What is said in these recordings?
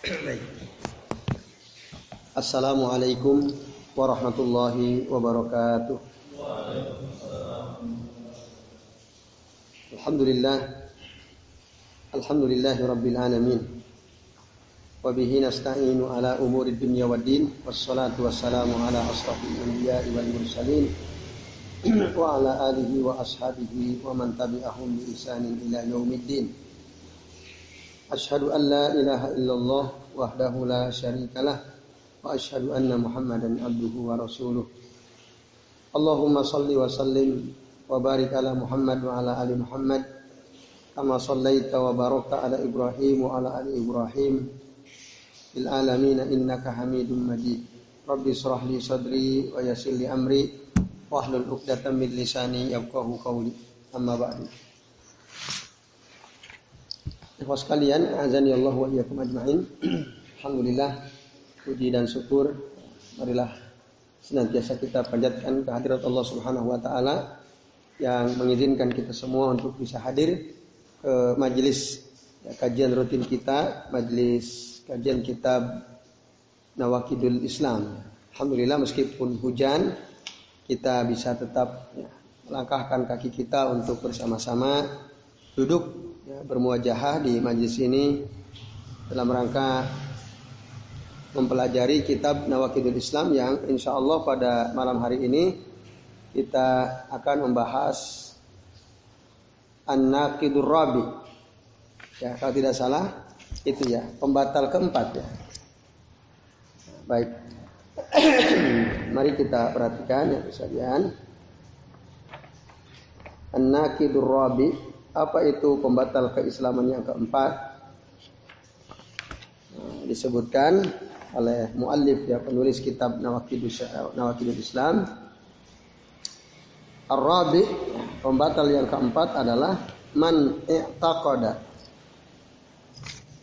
Baik. Assalamualaikum warahmatullahi wabarakatuh. Alhamdulillah. Alhamdulillahi rabbil alamin. Wa bihi nasta'inu ala umuri dunya waddin. Wassalatu wassalamu ala asrafil anbiya'i wal mursalin. wa ala alihi wa ashabihi wa man tabi'ahum bi ihsanin ila yaumiddin. أشهد أن لا إله إلا الله وحده لا شريك له وأشهد أن محمدا عبده ورسوله اللهم صل وسلم وبارك على محمد وعلى آل محمد كما صليت وباركت على إبراهيم وعلى آل إبراهيم في العالمين إنك حميد مجيد رب اشرح لي صدري ويسر لي أمري واحلل عقدة من لساني يفقهوا قولي أما بعد Ikhwas sekalian, azan ya Allah wa iyyakum ajmain. Alhamdulillah, puji dan syukur marilah senantiasa kita panjatkan kehadirat Allah Subhanahu wa taala yang mengizinkan kita semua untuk bisa hadir ke majelis ya, kajian rutin kita, majelis kajian kitab Nawakidul Islam. Alhamdulillah meskipun hujan kita bisa tetap ya, melangkahkan kaki kita untuk bersama-sama duduk ya, bermuajahah di majlis ini dalam rangka mempelajari kitab Nawakidul Islam yang insya Allah pada malam hari ini kita akan membahas An-Naqidur Rabi. Ya, kalau tidak salah itu ya, pembatal keempat ya. Baik. Mari kita perhatikan ya sekalian. An-Naqidur Rabi apa itu pembatal keislaman yang keempat? Nah, disebutkan oleh muallif ya penulis kitab Nawakidul Islam. Ar-rabi pembatal yang keempat adalah man i'taqada.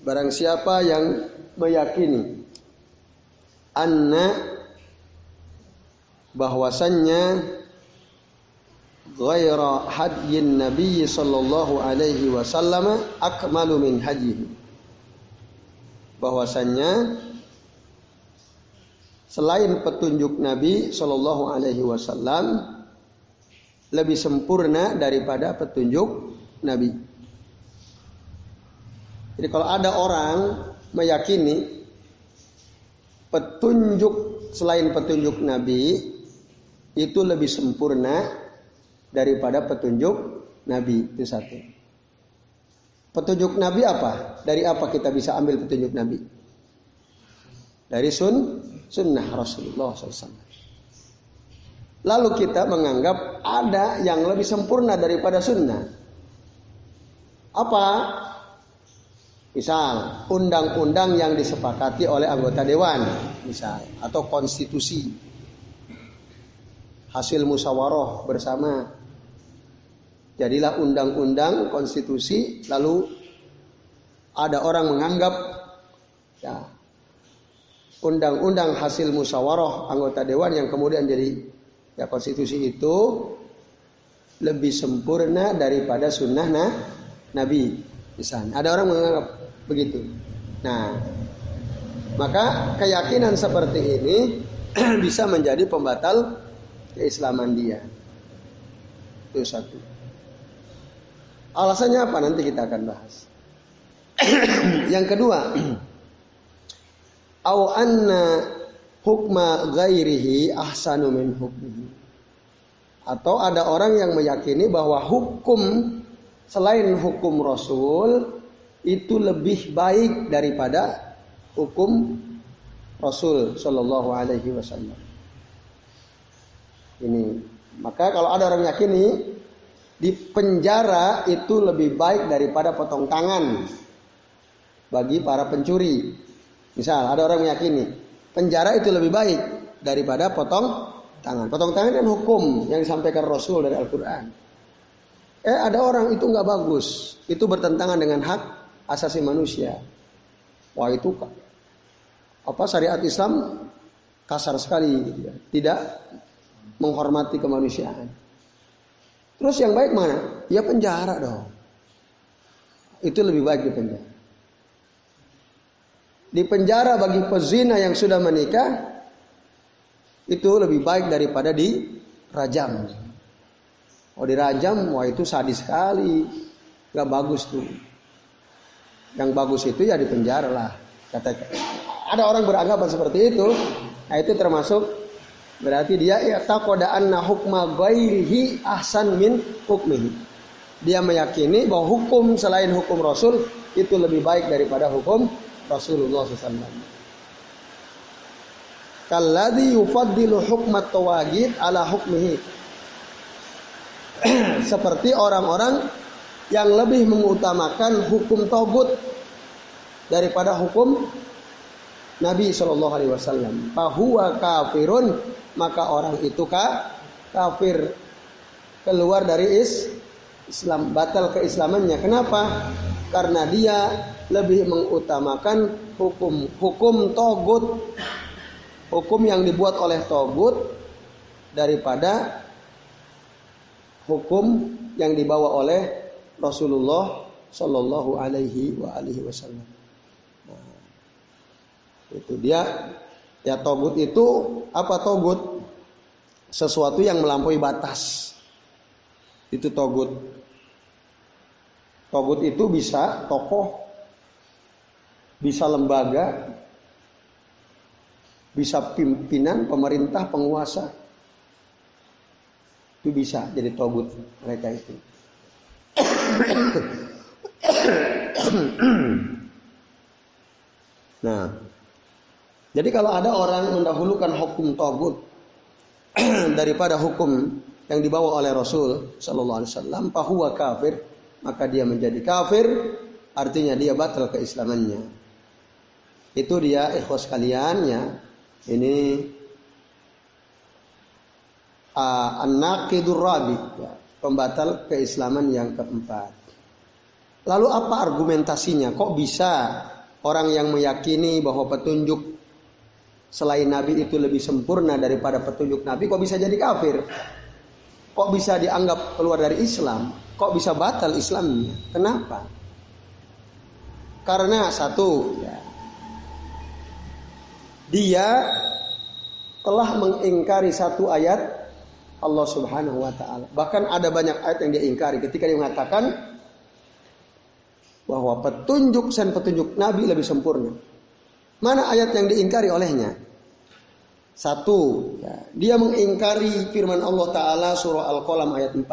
Barang siapa yang meyakini anna bahwasannya ghaira hadyin Nabi sallallahu alaihi wasallam akmalu min hajihi. Bahwasannya selain petunjuk Nabi sallallahu alaihi wasallam lebih sempurna daripada petunjuk Nabi. Jadi kalau ada orang meyakini petunjuk selain petunjuk Nabi itu lebih sempurna daripada petunjuk Nabi itu satu. Petunjuk Nabi apa? Dari apa kita bisa ambil petunjuk Nabi? Dari sun sunnah Rasulullah SAW. Lalu kita menganggap ada yang lebih sempurna daripada sunnah. Apa? Misal, undang-undang yang disepakati oleh anggota dewan, misal, atau konstitusi. Hasil musyawarah bersama Jadilah undang-undang konstitusi lalu ada orang menganggap ya undang-undang hasil musyawarah anggota dewan yang kemudian jadi ya konstitusi itu lebih sempurna daripada sunnah nah, Nabi misalnya. Ada orang menganggap begitu. Nah, maka keyakinan seperti ini bisa menjadi pembatal keislaman dia. Itu satu. Alasannya apa nanti kita akan bahas. yang kedua, au anna hukma ghairihi ahsanu min hukmihi. Atau ada orang yang meyakini bahwa hukum selain hukum Rasul itu lebih baik daripada hukum Rasul Shallallahu Alaihi Wasallam. Ini maka kalau ada orang yakini di penjara itu lebih baik daripada potong tangan bagi para pencuri. Misal ada orang meyakini penjara itu lebih baik daripada potong tangan. Potong tangan kan hukum yang disampaikan Rasul dari Al-Quran. Eh ada orang itu nggak bagus, itu bertentangan dengan hak asasi manusia. Wah itu apa syariat Islam kasar sekali, gitu ya. tidak menghormati kemanusiaan. Terus yang baik mana? Ya penjara dong. Itu lebih baik di penjara. di penjara bagi pezina yang sudah menikah itu lebih baik daripada di rajam. Oh dirajam, wah itu sadis sekali, nggak bagus tuh. Yang bagus itu ya di penjara lah. Kata, ada orang beranggapan seperti itu, nah itu termasuk berarti dia ya takoda anna hukma ghairihi ahsan min hukmihi. Dia meyakini bahwa hukum selain hukum Rasul itu lebih baik daripada hukum Rasulullah SAW. Kalladhi yufaddilu hukmat tawagid ala hukmihi. Seperti orang-orang yang lebih mengutamakan hukum togut daripada hukum Nabi Shallallahu Alaihi Wasallam. Bahwa kafirun maka orang itu kafir keluar dari is Islam batal keislamannya. Kenapa? Karena dia lebih mengutamakan hukum hukum togut hukum yang dibuat oleh togut daripada hukum yang dibawa oleh Rasulullah Shallallahu Alaihi Wasallam. Itu dia ya togut itu apa togut sesuatu yang melampaui batas itu togut togut itu bisa tokoh bisa lembaga, bisa pimpinan, pemerintah, penguasa. Itu bisa jadi togut mereka itu. nah, jadi kalau ada orang mendahulukan hukum togut daripada hukum yang dibawa oleh Rasul Shallallahu Alaihi Wasallam, bahwa kafir, maka dia menjadi kafir, artinya dia batal keislamannya. Itu dia ikhwas kalian ya. Ini uh, an-naqidur rabi, ya, pembatal keislaman yang keempat. Lalu apa argumentasinya? Kok bisa orang yang meyakini bahwa petunjuk selain Nabi itu lebih sempurna daripada petunjuk Nabi, kok bisa jadi kafir? Kok bisa dianggap keluar dari Islam? Kok bisa batal Islamnya? Kenapa? Karena satu, ya, dia telah mengingkari satu ayat Allah Subhanahu wa taala. Bahkan ada banyak ayat yang dia ingkari ketika dia mengatakan bahwa petunjuk dan petunjuk Nabi lebih sempurna. Mana ayat yang diingkari olehnya? Satu, ya, dia mengingkari firman Allah Ta'ala surah Al-Qalam ayat 4.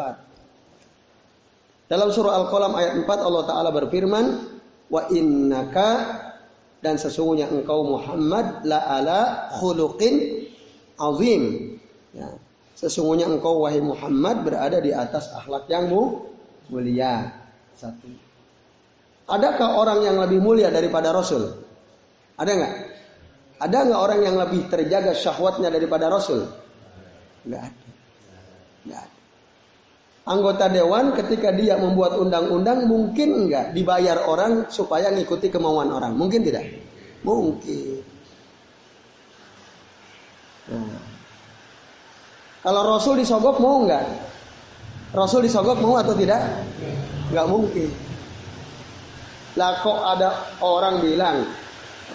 Dalam surah Al-Qalam ayat 4 Allah Ta'ala berfirman, Wa innaka dan sesungguhnya engkau Muhammad la ala khuluqin azim. Ya. Sesungguhnya engkau wahai Muhammad berada di atas akhlak yang mulia. Satu. Adakah orang yang lebih mulia daripada Rasul? Ada nggak? Ada nggak orang yang lebih terjaga syahwatnya daripada Rasul? Nggak ada. Nggak ada. Anggota dewan ketika dia membuat undang-undang mungkin enggak dibayar orang supaya ngikuti kemauan orang. Mungkin tidak? Mungkin. Nah. Kalau Rasul disogok mau enggak? Rasul disogok mau atau tidak? Enggak mungkin. Lah kok ada orang bilang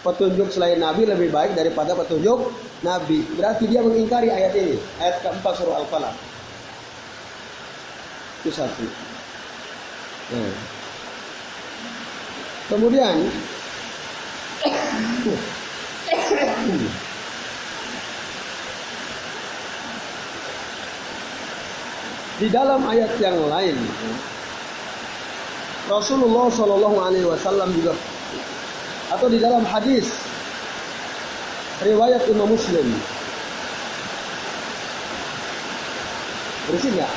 petunjuk selain Nabi lebih baik daripada petunjuk Nabi. Berarti dia mengingkari ayat ini. Ayat keempat surah Al-Falaq. Itu satu. Nah. Kemudian di dalam ayat yang lain Rasulullah Shallallahu Alaihi Wasallam juga atau di dalam hadis riwayat Imam Muslim bersih nggak?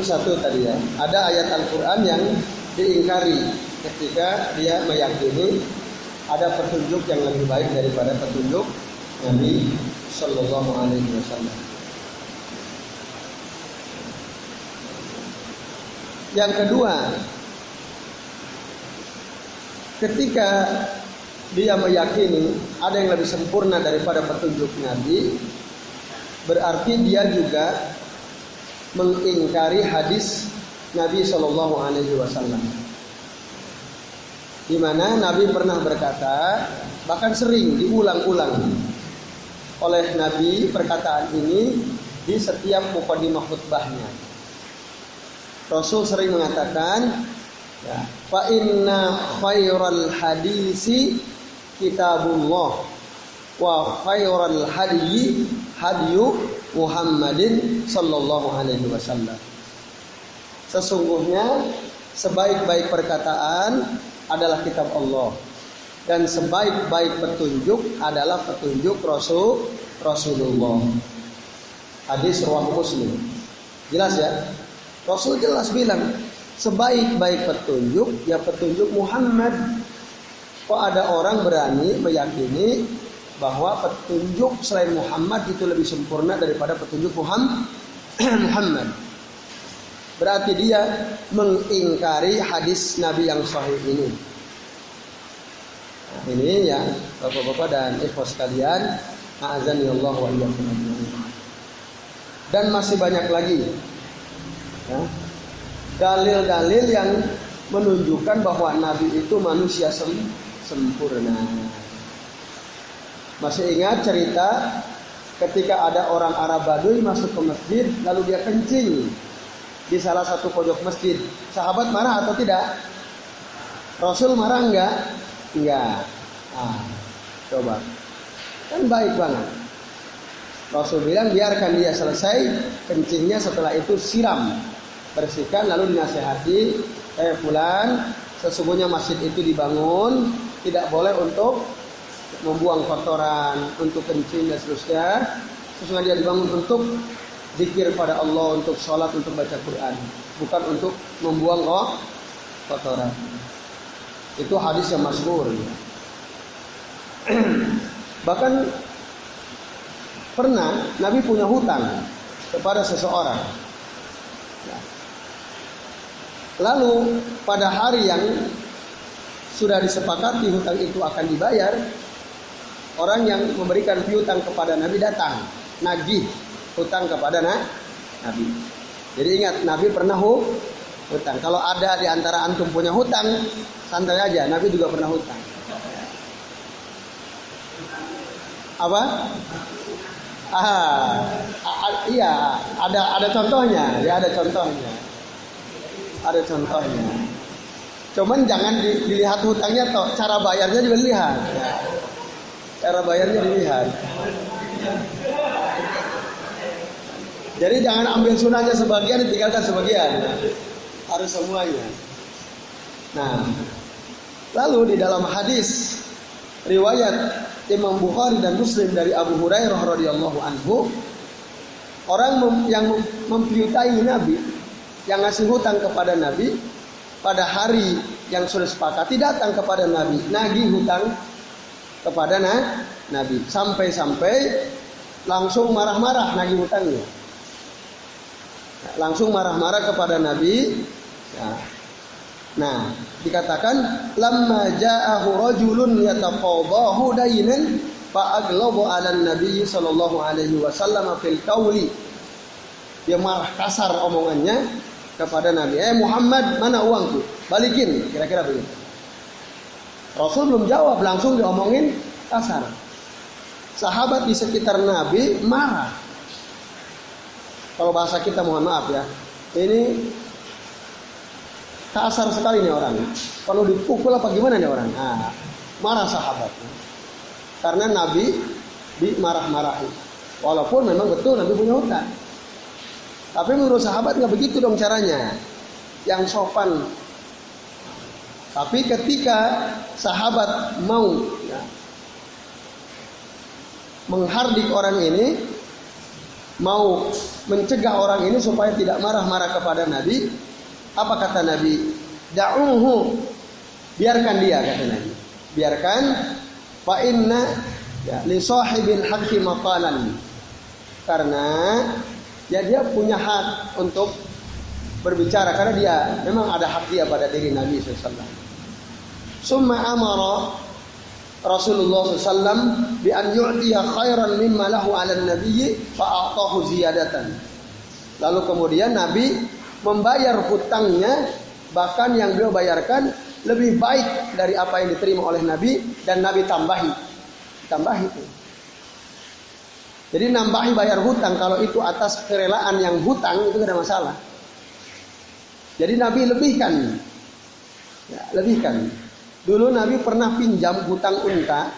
Itu satu tadi ya. Ada ayat Al-Quran yang diingkari ketika dia meyakini ada petunjuk yang lebih baik daripada petunjuk Nabi Shallallahu Alaihi Wasallam. Yang kedua, ketika dia meyakini ada yang lebih sempurna daripada petunjuk Nabi, berarti dia juga mengingkari hadis Nabi Shallallahu Alaihi Wasallam. Di mana Nabi pernah berkata, bahkan sering diulang-ulang oleh Nabi perkataan ini di setiap mukadimah khutbahnya. Rasul sering mengatakan, ya, fa inna khairal hadisi kitabullah wa khairal hadyi hadyu Muhammadin sallallahu alaihi wasallam. Sesungguhnya sebaik-baik perkataan adalah kitab Allah dan sebaik-baik petunjuk adalah petunjuk Rasul Rasulullah. Hadis riwayat Muslim. Jelas ya? Rasul jelas bilang sebaik-baik petunjuk ya petunjuk Muhammad Kok ada orang berani meyakini bahwa petunjuk selain Muhammad itu lebih sempurna daripada petunjuk Muhammad. Berarti dia mengingkari hadis Nabi yang sahih ini. Nah, ini ya Bapak-bapak dan ikhwah sekalian, azan Allah wa Dan masih banyak lagi ya, dalil-dalil ya, yang menunjukkan bahwa Nabi itu manusia sempurna. Masih ingat cerita ketika ada orang Arab Baduy masuk ke masjid lalu dia kencing di salah satu pojok masjid. Sahabat marah atau tidak? Rasul marah enggak? Enggak. Ah, coba. Kan baik banget. Rasul bilang biarkan dia selesai kencingnya setelah itu siram bersihkan lalu dinasehati eh fulan sesungguhnya masjid itu dibangun tidak boleh untuk membuang kotoran, untuk kencing dan seterusnya. Sesungguhnya dia dibangun untuk zikir pada Allah, untuk sholat, untuk baca Quran, bukan untuk membuang kotoran. Itu hadis yang masyhur. Bahkan pernah Nabi punya hutang kepada seseorang. Lalu pada hari yang sudah disepakati hutang itu akan dibayar, orang yang memberikan piutang kepada Nabi datang, nagih hutang kepada Nabi. Jadi ingat, Nabi pernah hutang. Kalau ada di antara antum punya hutang, santai aja, Nabi juga pernah hutang. Apa? Ah, iya, ada ada contohnya, ya ada contohnya ada contohnya. Cuman jangan dilihat hutangnya toh, cara bayarnya juga dilihat. Cara bayarnya dilihat. Jadi jangan ambil sunahnya sebagian ditinggalkan sebagian. Harus semuanya. Nah, lalu di dalam hadis riwayat Imam Bukhari dan Muslim dari Abu Hurairah radhiyallahu anhu orang yang mempiutai Nabi yang ngasih hutang kepada Nabi pada hari yang sudah sepakati datang kepada Nabi nagih hutang kepada na, Nabi sampai-sampai langsung marah-marah nagih hutangnya langsung marah-marah kepada Nabi ya. nah dikatakan lamma ja'ahu rajulun yataqadahu dainan fa'aglabu 'ala nabi sallallahu alaihi wasallam fil qawli dia marah kasar omongannya kepada Nabi, "Eh Muhammad, mana uangku? Balikin." Kira-kira begitu. Rasul belum jawab, langsung diomongin kasar. Sahabat di sekitar Nabi marah. Kalau bahasa kita mohon maaf ya. Ini kasar sekali nih orang. Kalau dipukul apa gimana nih orang? Nah, marah sahabat. Karena Nabi dimarah-marahi. Walaupun memang betul Nabi punya hutang. Tapi menurut sahabat nggak begitu dong caranya. Yang sopan. Tapi ketika sahabat mau ya, menghardik orang ini, mau mencegah orang ini supaya tidak marah-marah kepada Nabi, apa kata Nabi? Da'uhu. Biarkan dia kata Nabi. Biarkan fa inna ya, li sahibil haqqi maqalan. Karena ya dia punya hak untuk berbicara karena dia memang ada hak dia pada diri Nabi SAW. Summa amara Rasulullah SAW bi an yu'tiya khairan mimma lahu 'ala nabiyyi fa ziyadatan. Lalu kemudian Nabi membayar hutangnya bahkan yang beliau bayarkan lebih baik dari apa yang diterima oleh Nabi dan Nabi tambahi. Tambahi itu. Jadi nambahi bayar hutang kalau itu atas kerelaan yang hutang itu tidak masalah. Jadi Nabi lebihkan. Ya, lebihkan. Dulu Nabi pernah pinjam hutang unta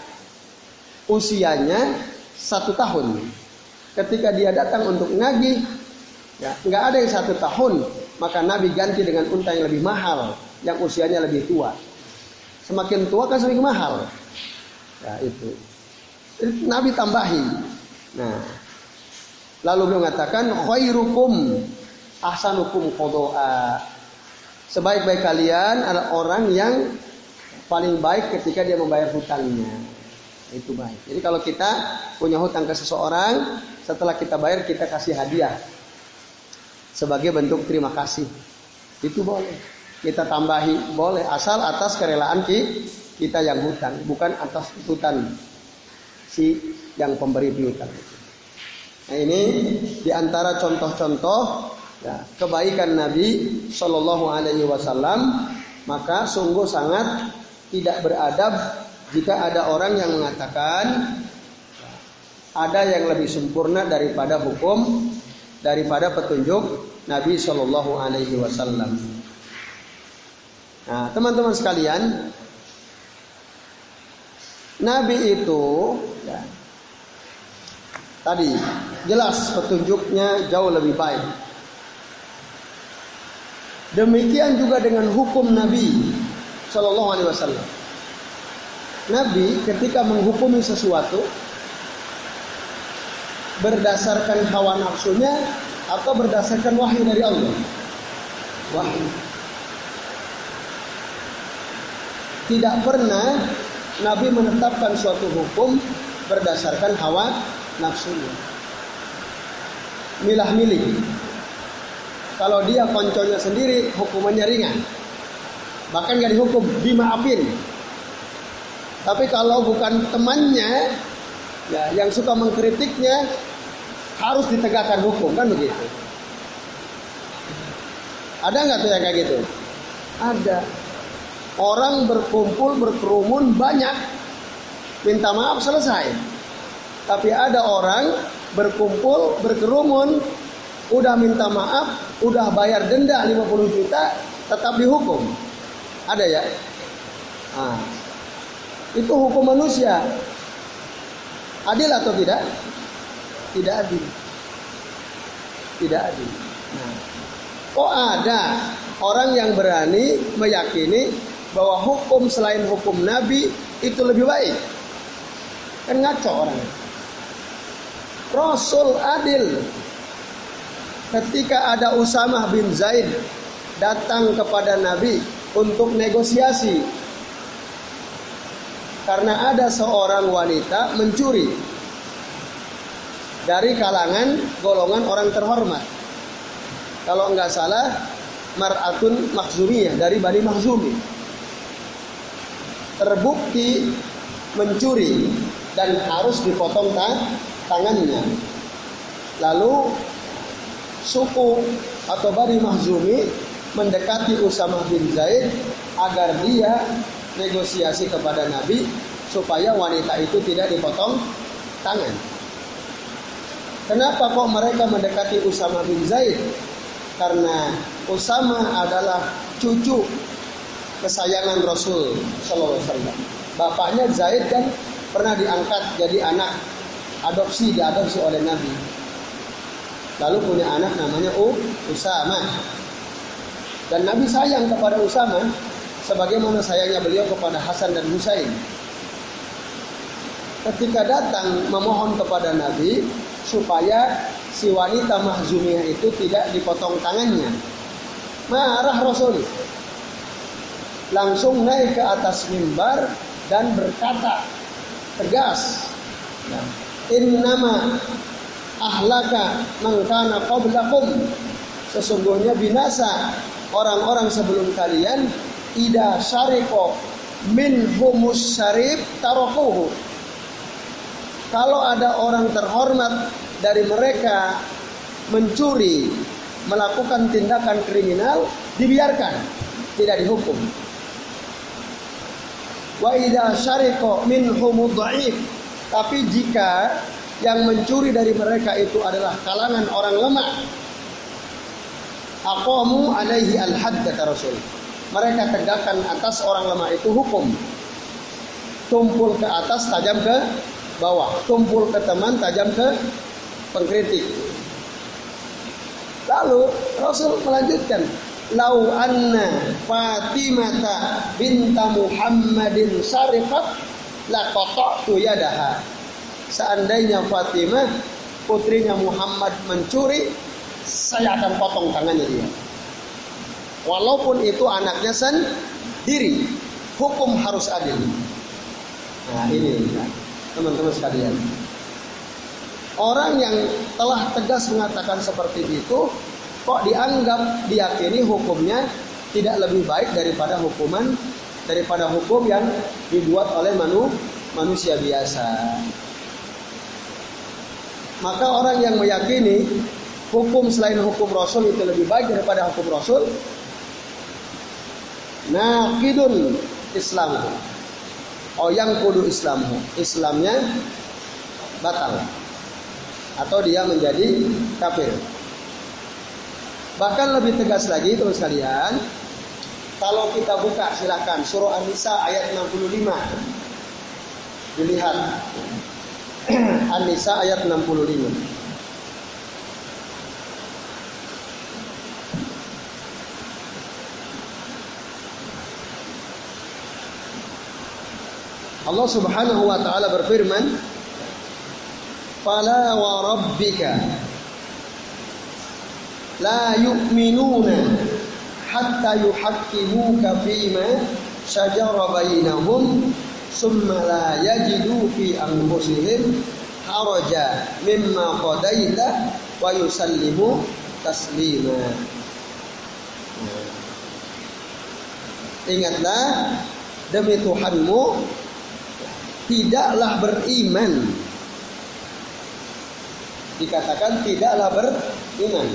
usianya satu tahun. Ketika dia datang untuk nagih, ya nggak ada yang satu tahun, maka Nabi ganti dengan unta yang lebih mahal, yang usianya lebih tua. Semakin tua kan semakin mahal. Ya itu. Nabi tambahi. Nah, lalu beliau mengatakan khairukum ahsanukum qadaa. Sebaik-baik kalian adalah orang yang paling baik ketika dia membayar hutangnya. Itu baik. Jadi kalau kita punya hutang ke seseorang, setelah kita bayar kita kasih hadiah sebagai bentuk terima kasih. Itu boleh. Kita tambahi boleh asal atas kerelaan kita yang hutang, bukan atas hutang si yang pemberi piutang. Nah ini di antara contoh-contoh ya, kebaikan Nabi Shallallahu Alaihi Wasallam maka sungguh sangat tidak beradab jika ada orang yang mengatakan ada yang lebih sempurna daripada hukum daripada petunjuk Nabi Shallallahu Alaihi Wasallam. Nah, teman-teman sekalian, Nabi itu ya, tadi jelas petunjuknya jauh lebih baik. Demikian juga dengan hukum Nabi Shallallahu Alaihi Wasallam. Nabi ketika menghukumi sesuatu berdasarkan hawa nafsunya atau berdasarkan wahyu dari Allah. Wahyu. Tidak pernah Nabi menetapkan suatu hukum berdasarkan hawa nafsunya. Milah-milih. Kalau dia konconya sendiri, hukumannya ringan bahkan gak dihukum dimaafin. Tapi kalau bukan temannya ya yang suka mengkritiknya harus ditegakkan hukum kan begitu? Ada nggak tuh yang kayak gitu? Ada. Orang berkumpul berkerumun banyak minta maaf selesai. Tapi ada orang berkumpul berkerumun udah minta maaf udah bayar denda 50 juta tetap dihukum ada ya? Nah, itu hukum manusia. Adil atau tidak? Tidak adil. Tidak adil. Nah, kok ada orang yang berani meyakini bahwa hukum selain hukum Nabi itu lebih baik? Kan ngaco orang. Rasul adil. Ketika ada Usamah bin Zaid datang kepada Nabi untuk negosiasi karena ada seorang wanita mencuri dari kalangan golongan orang terhormat. Kalau enggak salah, Mar'atun Makhzumiyah dari Bani Makhzumi. Terbukti mencuri dan harus dipotong tangannya. Lalu suku atau Bani Mahzumi mendekati Usama bin Zaid agar dia negosiasi kepada Nabi supaya wanita itu tidak dipotong tangan. Kenapa kok mereka mendekati Usama bin Zaid? Karena Usama adalah cucu kesayangan Rasul Shallallahu Alaihi Wasallam. Bapaknya Zaid kan pernah diangkat jadi anak adopsi diadopsi oleh Nabi. Lalu punya anak namanya Usama. Dan Nabi sayang kepada Usama sebagaimana sayangnya beliau kepada Hasan dan Husain. ketika datang memohon kepada Nabi supaya si wanita mahzumiyah itu tidak dipotong tangannya. Marah Rasul. Langsung naik ke atas mimbar dan berkata tegas. Innama ahlaka mangkana qablakum. Sesungguhnya binasa orang-orang sebelum kalian ida syariko min humus syarif tarokuhu kalau ada orang terhormat dari mereka mencuri, melakukan tindakan kriminal, dibiarkan, tidak dihukum. Wa idza syariqa minhum dhaif. Tapi jika yang mencuri dari mereka itu adalah kalangan orang lemah, aqamu alaihi al-hadd kata Rasul. Mereka tegakkan atas orang lemah itu hukum. Tumpul ke atas, tajam ke bawah, tumpul ke teman, tajam ke pengkritik. Lalu Rasul melanjutkan, "Lau anna Fatimata binta Muhammadin sarifat la qata'tu yadaha." Seandainya Fatimah putrinya Muhammad mencuri, saya akan potong tangannya dia. Walaupun itu anaknya sendiri, hukum harus adil. Nah ini teman-teman sekalian. Orang yang telah tegas mengatakan seperti itu, kok dianggap diyakini hukumnya tidak lebih baik daripada hukuman daripada hukum yang dibuat oleh manu, manusia biasa. Maka orang yang meyakini hukum selain hukum Rasul itu lebih baik daripada hukum Rasul, kidun Islam Oh yang kudu Islammu. Islamnya batal. Atau dia menjadi kafir. Bahkan lebih tegas lagi terus kalian. Kalau kita buka silakan surah An-Nisa ayat 65. Dilihat. An-Nisa ayat 65. Allah Subhanahu wa taala berfirman, "Fala wa rabbika la yu'minuna hatta yuhaqqimuka fima shajara bainahum summa la yajidu fi anfusihim haraja mimma qadaita wa yusallimu taslima." Ingatlah demi Tuhanmu tidaklah beriman. Dikatakan tidaklah beriman.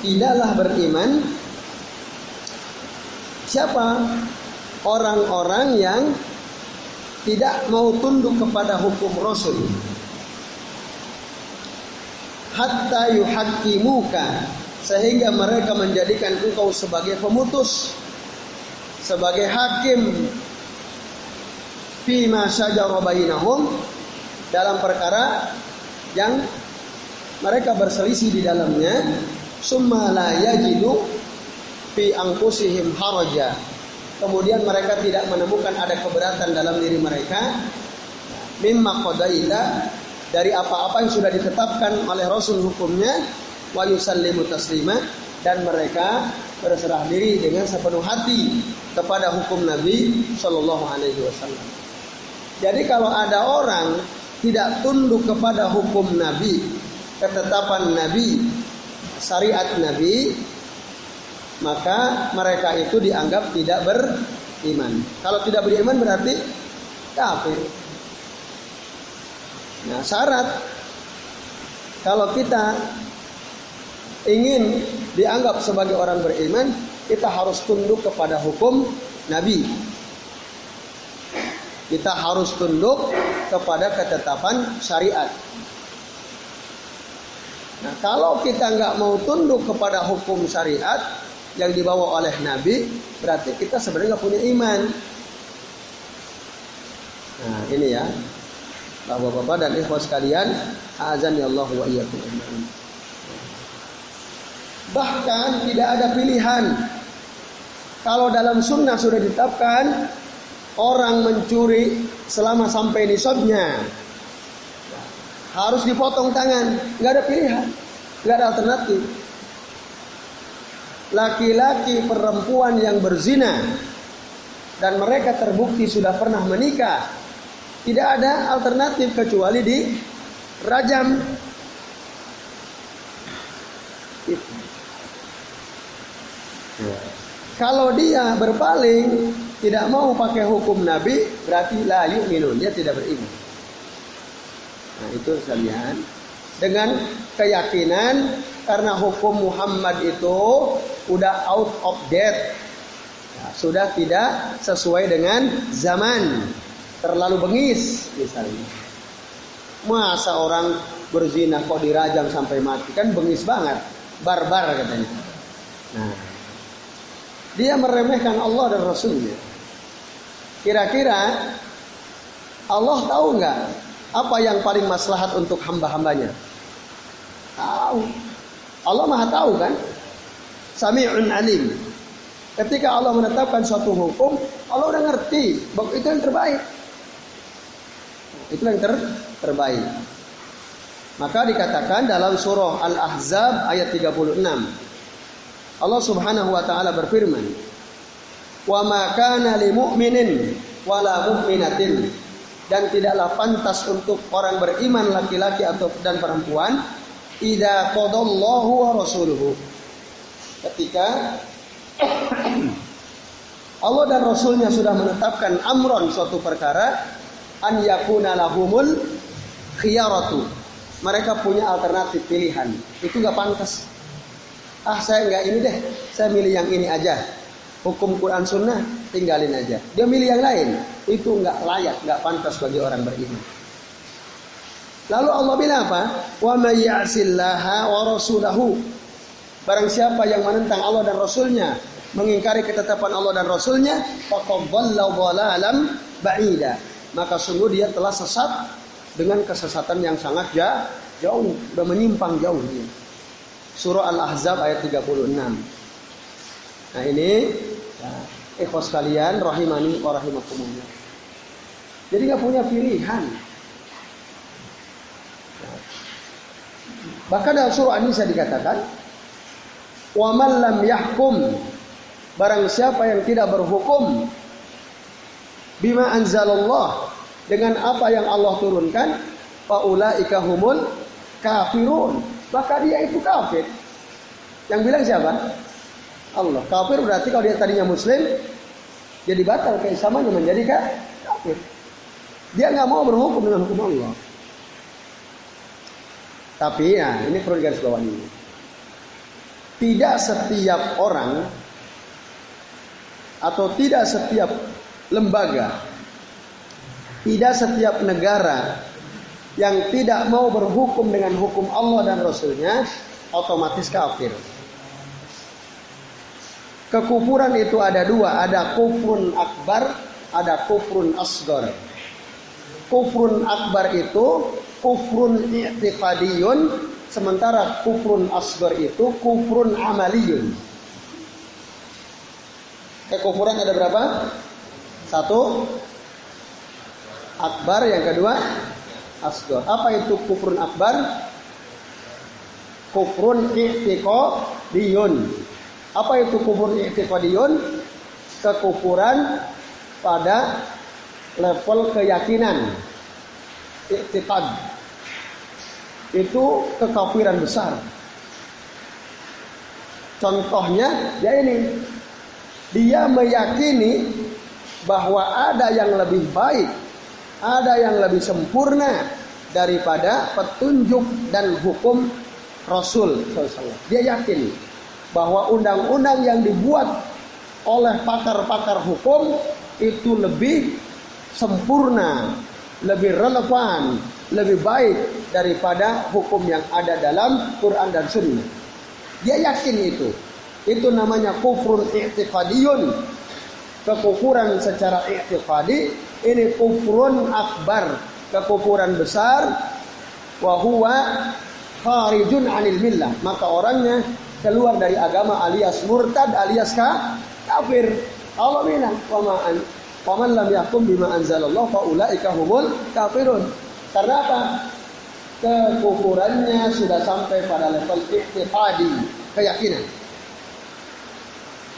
tidaklah beriman siapa orang-orang yang tidak mau tunduk kepada hukum Rasul hatta yuhaqqimuka sehingga mereka menjadikan engkau sebagai pemutus sebagai hakim. Fima syajara bainahum dalam perkara yang mereka berselisih di dalamnya summa la yajidu fi anfusihim haraja. Kemudian mereka tidak menemukan ada keberatan dalam diri mereka. Mimma qadaita dari apa-apa yang sudah ditetapkan oleh Rasul hukumnya wa yusallimu taslima dan mereka berserah diri dengan sepenuh hati kepada hukum Nabi Shallallahu Alaihi Wasallam. Jadi kalau ada orang tidak tunduk kepada hukum Nabi, ketetapan Nabi, syariat Nabi, maka mereka itu dianggap tidak beriman. Kalau tidak beriman berarti kafir. Nah, syarat kalau kita ingin dianggap sebagai orang beriman, kita harus tunduk kepada hukum Nabi. Kita harus tunduk kepada ketetapan syariat. Nah, kalau kita nggak mau tunduk kepada hukum syariat yang dibawa oleh Nabi, berarti kita sebenarnya punya iman. Nah, ini ya. Bapak-bapak dan ikhwas sekalian, azan ya Allah wa iyyakum Bahkan tidak ada pilihan. Kalau dalam sunnah sudah ditetapkan orang mencuri selama sampai nisabnya harus dipotong tangan, nggak ada pilihan, nggak ada alternatif. Laki-laki perempuan yang berzina dan mereka terbukti sudah pernah menikah, tidak ada alternatif kecuali di rajam. Kalau dia berpaling, tidak mau pakai hukum Nabi, berarti la yu'minun, dia tidak beriman. Nah, itu sekalian. Dengan keyakinan karena hukum Muhammad itu udah out of date. Nah, sudah tidak sesuai dengan zaman. Terlalu bengis misalnya. Masa orang berzina kok dirajam sampai mati kan bengis banget. Barbar katanya. Nah, dia meremehkan Allah dan Rasulnya. Kira-kira Allah tahu nggak apa yang paling maslahat untuk hamba-hambanya? Tahu. Allah maha tahu kan? Sami'un alim. Ketika Allah menetapkan suatu hukum, Allah udah ngerti bahwa itu yang terbaik. Itu yang ter terbaik. Maka dikatakan dalam surah Al-Ahzab ayat 36. Allah Subhanahu wa taala berfirman, "Wa ma kana lil mu'minin wala mu'minatin" dan tidaklah pantas untuk orang beriman laki-laki atau dan perempuan idza qadallahu wa rasuluhu. Ketika Allah dan Rasulnya sudah menetapkan amron suatu perkara an yakuna lahumul khiyaratu. Mereka punya alternatif pilihan. Itu nggak pantas ah saya nggak ini deh, saya milih yang ini aja. Hukum Quran Sunnah tinggalin aja. Dia milih yang lain, itu nggak layak, nggak pantas bagi orang beriman. Lalu Allah bilang apa? Wa may wa rasulahu. Barang siapa yang menentang Allah dan Rasulnya, mengingkari ketetapan Allah dan Rasulnya, faqad dhalla ba'ida. Maka sungguh dia telah sesat dengan kesesatan yang sangat jauh, sudah menyimpang jauh dia. Surah Al-Ahzab ayat 36. Nah ini ya, kalian rahimani wa rahimakumullah. Jadi nggak punya pilihan. Bahkan dalam surah An-Nisa dikatakan, "Wa man lam yahkum" Barang siapa yang tidak berhukum bima anzalallah dengan apa yang Allah turunkan, faulaika humul kafirun maka dia itu kafir. Yang bilang siapa? Allah. Kafir berarti kalau dia tadinya muslim, jadi batal keislamannya menjadi kafir. Dia nggak mau berhukum dengan hukum Allah. Tapi ya, ini perlu digaris bawahi. Tidak setiap orang atau tidak setiap lembaga, tidak setiap negara yang tidak mau berhukum dengan hukum Allah dan Rasulnya otomatis kafir. Kekufuran itu ada dua, ada kufrun akbar, ada kufrun asgar. Kufrun akbar itu kufrun i'tiqadiyun, sementara kufrun asgar itu kufrun amaliyun. Kekufuran ada berapa? Satu, akbar, yang kedua asghar. Apa itu kufrun akbar? Kufrun i'tiqadiyun. Apa itu kufrun i'tiqadiyun? Kekufuran pada level keyakinan. I'tiqad. Itu kekafiran besar. Contohnya ya ini. Dia meyakini bahwa ada yang lebih baik ada yang lebih sempurna daripada petunjuk dan hukum Rasul Dia yakin bahwa undang-undang yang dibuat oleh pakar-pakar hukum itu lebih sempurna, lebih relevan, lebih baik daripada hukum yang ada dalam Quran dan Sunnah. Dia yakin itu. Itu namanya kufrun i'tiqadiyun. Kekufuran secara i'tiqadi ini kufrun akbar, kekufuran besar wa huwa kharijun anil millah. Maka orangnya keluar dari agama alias murtad alias kafir. Allah bilang, "Wa Waman lam yakum bima anzalallah faulaika humul kafirun. Karena apa? Kekufurannya sudah sampai pada level iktifadi, keyakinan.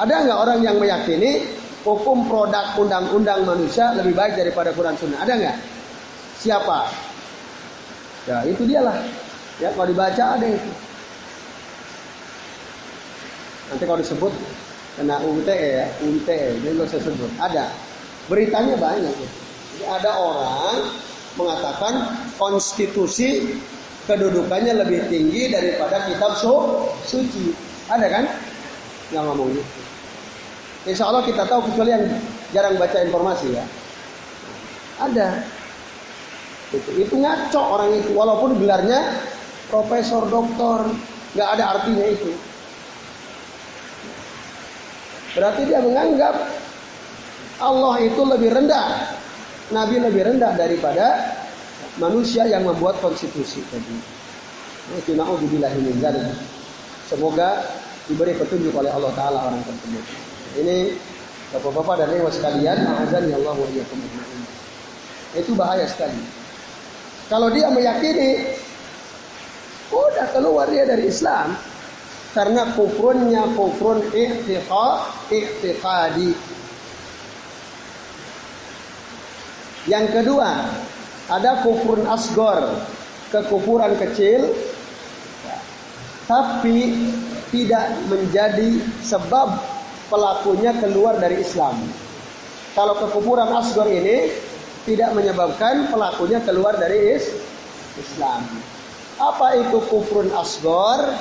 Ada nggak orang yang meyakini hukum produk undang-undang manusia lebih baik daripada Quran Sunnah? Ada nggak? Siapa? Ya itu dialah. Ya kalau dibaca ada itu. Nanti kalau disebut kena UTE ya, UTE, jadi nggak usah sebut. Ada. Beritanya banyak. Jadi ada orang mengatakan konstitusi kedudukannya lebih tinggi daripada kitab su suci. Ada kan? Yang ngomong gitu. Insya Allah kita tahu kecuali yang jarang baca informasi ya. Ada. Itu, itu ngaco orang itu walaupun gelarnya profesor, doktor, nggak ada artinya itu. Berarti dia menganggap Allah itu lebih rendah. Nabi lebih rendah daripada manusia yang membuat konstitusi tadi. Semoga diberi petunjuk oleh Allah Taala orang tersebut. Ini bapak-bapak dan ibu sekalian, azan ya Allah Itu bahaya sekali. Kalau dia meyakini, udah keluar dia dari Islam karena kufrunnya kufrun i'tiqadi Yang kedua, ada kufurun asgor, kekufuran kecil, tapi tidak menjadi sebab pelakunya keluar dari Islam. Kalau kekufuran asgor ini tidak menyebabkan pelakunya keluar dari Islam. Apa itu kufrun asgor?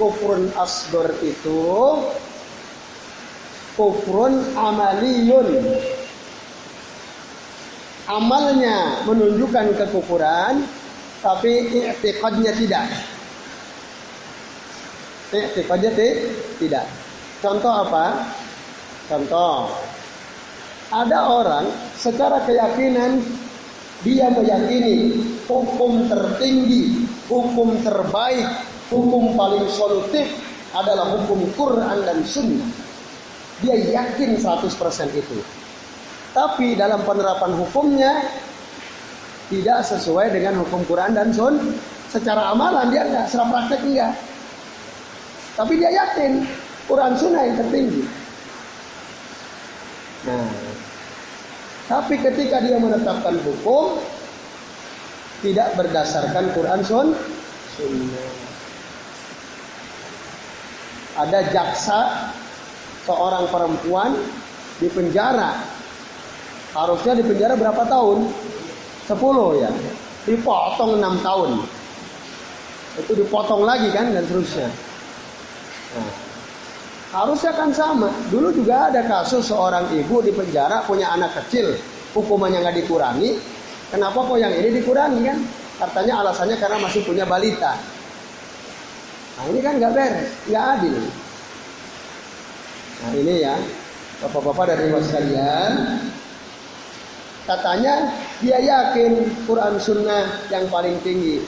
Kufrun asgor itu kufrun amaliyun amalnya menunjukkan kekufuran tapi i'tiqadnya tidak. I'tiqadnya tidak. Contoh apa? Contoh. Ada orang secara keyakinan dia meyakini hukum tertinggi, hukum terbaik, hukum paling solutif adalah hukum Quran dan Sunnah. Dia yakin 100% itu. Tapi dalam penerapan hukumnya tidak sesuai dengan hukum Quran dan Sun. Secara amalan dia enggak, secara praktek enggak. Tapi dia yakin Quran Sunnah yang tertinggi. Nah, tapi ketika dia menetapkan hukum tidak berdasarkan Quran Sun, Sunnah. Ada jaksa seorang perempuan di penjara Harusnya di penjara berapa tahun? 10 ya. Dipotong 6 tahun. Itu dipotong lagi kan dan seterusnya. Nah, harusnya kan sama. Dulu juga ada kasus seorang ibu di penjara punya anak kecil, hukumannya nggak dikurangi. Kenapa kok yang ini dikurangi kan? Katanya alasannya karena masih punya balita. Nah ini kan nggak beres, nggak adil. Nah ini ya, bapak-bapak dari ibu sekalian, Katanya dia yakin Quran Sunnah yang paling tinggi,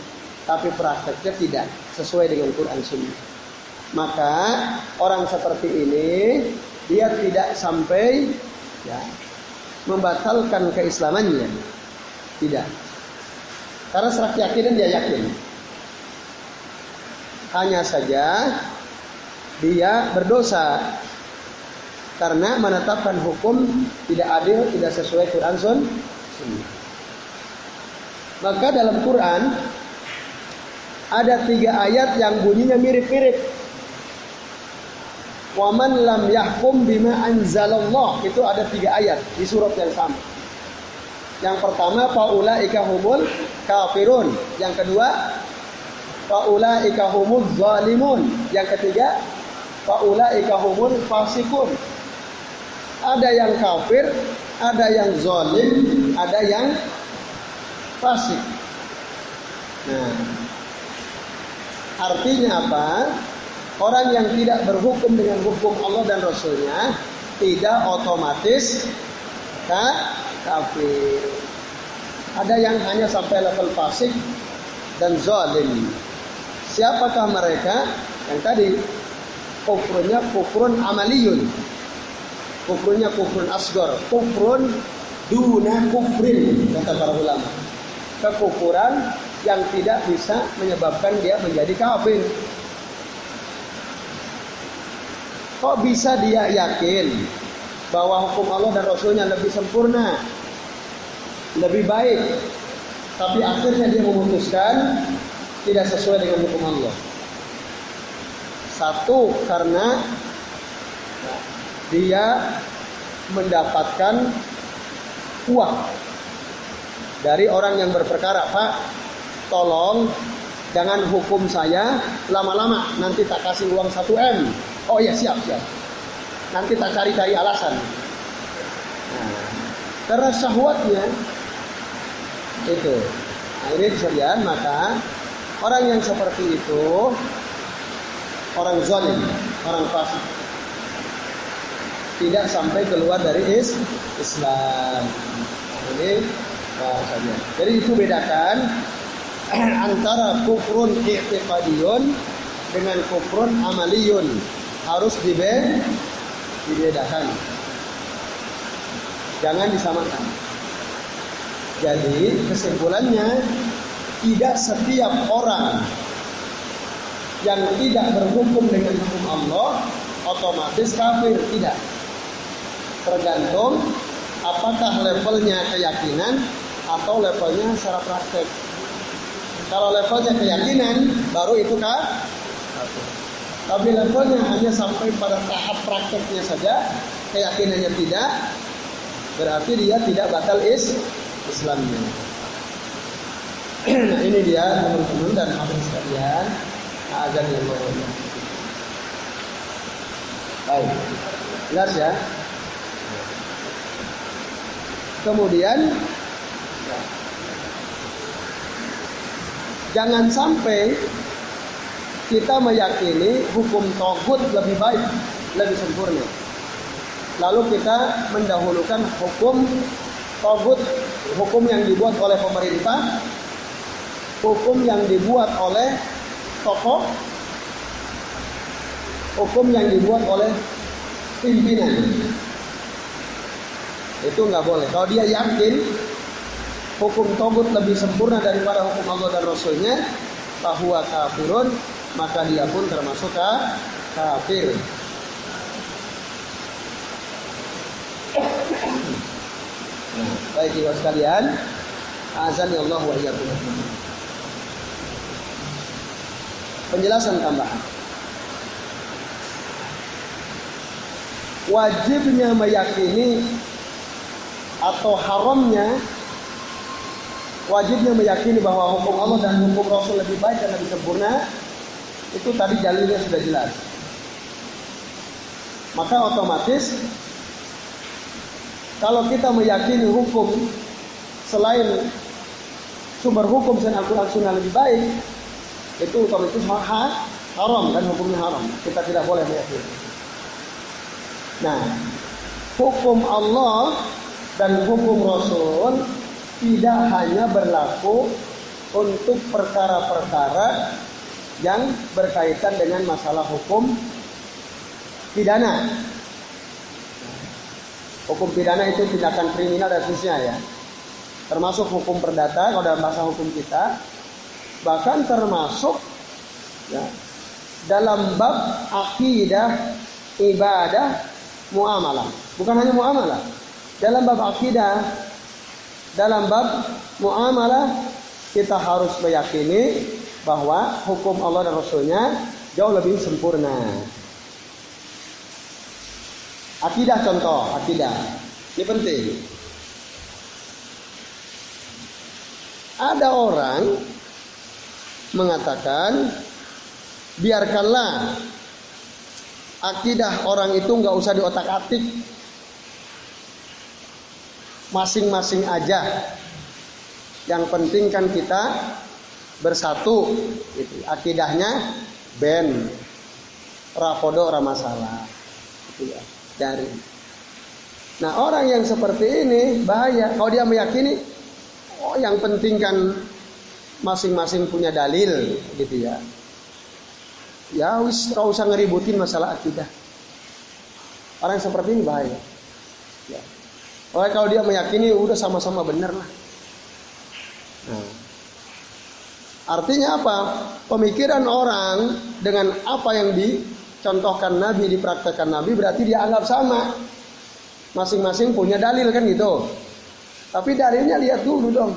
tapi prakteknya tidak sesuai dengan Quran Sunnah. Maka orang seperti ini dia tidak sampai ya, membatalkan keislamannya. Tidak. Karena serak yakin dia yakin. Hanya saja dia berdosa karena menetapkan hukum tidak adil, tidak sesuai Quran Sun. Maka dalam Quran ada tiga ayat yang bunyinya mirip-mirip. Waman lam yahkum bima anzalallah itu ada tiga ayat di surat yang sama. Yang pertama faula humul kafirun. Yang kedua faula humul zalimun. Yang ketiga faula humul fasikun. Ada yang kafir, ada yang zalim, ada yang fasik. Nah, artinya apa? Orang yang tidak berhukum dengan hukum Allah dan Rasulnya tidak otomatis kafir. Ada yang hanya sampai level fasik dan zalim. Siapakah mereka? Yang tadi kufurnya kufrun amaliyun. Kufurnya kufrun asgor. Kufrun duna kufrin kata para ulama. Kekufuran yang tidak bisa menyebabkan dia menjadi kafir. Kok bisa dia yakin bahwa hukum Allah dan Rasulnya lebih sempurna, lebih baik, tapi akhirnya dia memutuskan tidak sesuai dengan hukum Allah. Satu karena dia mendapatkan uang dari orang yang berperkara, Pak, tolong jangan hukum saya lama-lama, nanti tak kasih uang 1 M. Oh iya siap siap. Nanti tak cari-cari alasan. Nah, karena syahwatnya itu. Nah, ini maka orang yang seperti itu orang zalim, orang fasik. Tidak sampai keluar dari is Islam. Nah, ini bahasanya. Jadi itu bedakan antara kufrun i'tiqadiyun dengan kufrun amaliyun. Harus dibe dibedakan. Jangan disamakan. Jadi kesimpulannya tidak setiap orang yang tidak berhukum dengan hukum Allah otomatis kafir tidak. Tergantung apakah levelnya keyakinan atau levelnya secara praktek. Kalau levelnya keyakinan baru itu kah? Tapi levelnya hanya sampai pada tahap prakteknya saja, keyakinannya tidak, berarti dia tidak batal is Islamnya. nah ini dia teman-teman dan hadirin sekalian azan yang Allah. Baik, jelas ya. Kemudian jangan sampai kita meyakini hukum togut lebih baik, lebih sempurna. Lalu kita mendahulukan hukum togut hukum yang dibuat oleh pemerintah, hukum yang dibuat oleh tokoh, hukum yang dibuat oleh pimpinan. Itu nggak boleh. Kalau dia yakin hukum togut lebih sempurna daripada hukum Allah dan Rasulnya, bahwa kafirun, maka dia pun termasuk kafir. Baik ibu sekalian, azan ya Allah wa. Penjelasan tambahan. Wajibnya meyakini atau haramnya wajibnya meyakini bahwa hukum Allah dan hukum Rasul lebih baik dan lebih sempurna itu tadi jalurnya sudah jelas. Maka otomatis kalau kita meyakini hukum selain sumber hukum dan Al-Quran Sunnah lebih baik, itu otomatis haram dan hukumnya haram. Kita tidak boleh meyakini. Nah, hukum Allah dan hukum Rasul tidak hanya berlaku untuk perkara-perkara yang berkaitan dengan masalah hukum pidana. Hukum pidana itu tindakan kriminal dan seterusnya ya. Termasuk hukum perdata kalau dalam bahasa hukum kita. Bahkan termasuk ya, dalam bab akidah, ibadah, muamalah. Bukan hanya muamalah. Dalam bab akidah, dalam bab muamalah kita harus meyakini bahwa hukum Allah dan Rasulnya jauh lebih sempurna. Akidah contoh, akidah. Ini penting. Ada orang mengatakan biarkanlah akidah orang itu nggak usah diotak-atik masing-masing aja yang penting kan kita bersatu itu akidahnya ben rapodo ramasalah itu ya dari. Nah orang yang seperti ini bahaya. Kalau dia meyakini, oh yang penting kan masing-masing punya dalil, gitu ya. Ya wis kau usah ngeributin masalah akidah. Orang seperti ini bahaya. Ya. Oleh kalau dia meyakini udah sama-sama benar lah. Nah. Artinya apa? Pemikiran orang dengan apa yang dicontohkan Nabi, dipraktekkan Nabi berarti dia anggap sama. Masing-masing punya dalil kan gitu. Tapi dalilnya lihat dulu dong.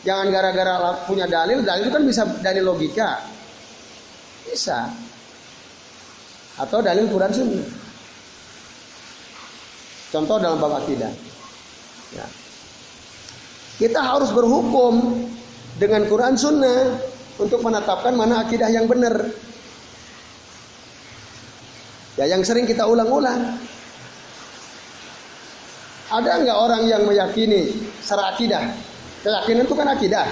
Jangan gara-gara punya dalil, dalil itu kan bisa dalil logika. Bisa. Atau dalil Quran Sunnah. Contoh dalam bab akidah. Ya. Kita harus berhukum dengan Quran Sunnah untuk menetapkan mana akidah yang benar. Ya yang sering kita ulang-ulang. Ada nggak orang yang meyakini secara akidah? Keyakinan itu kan akidah.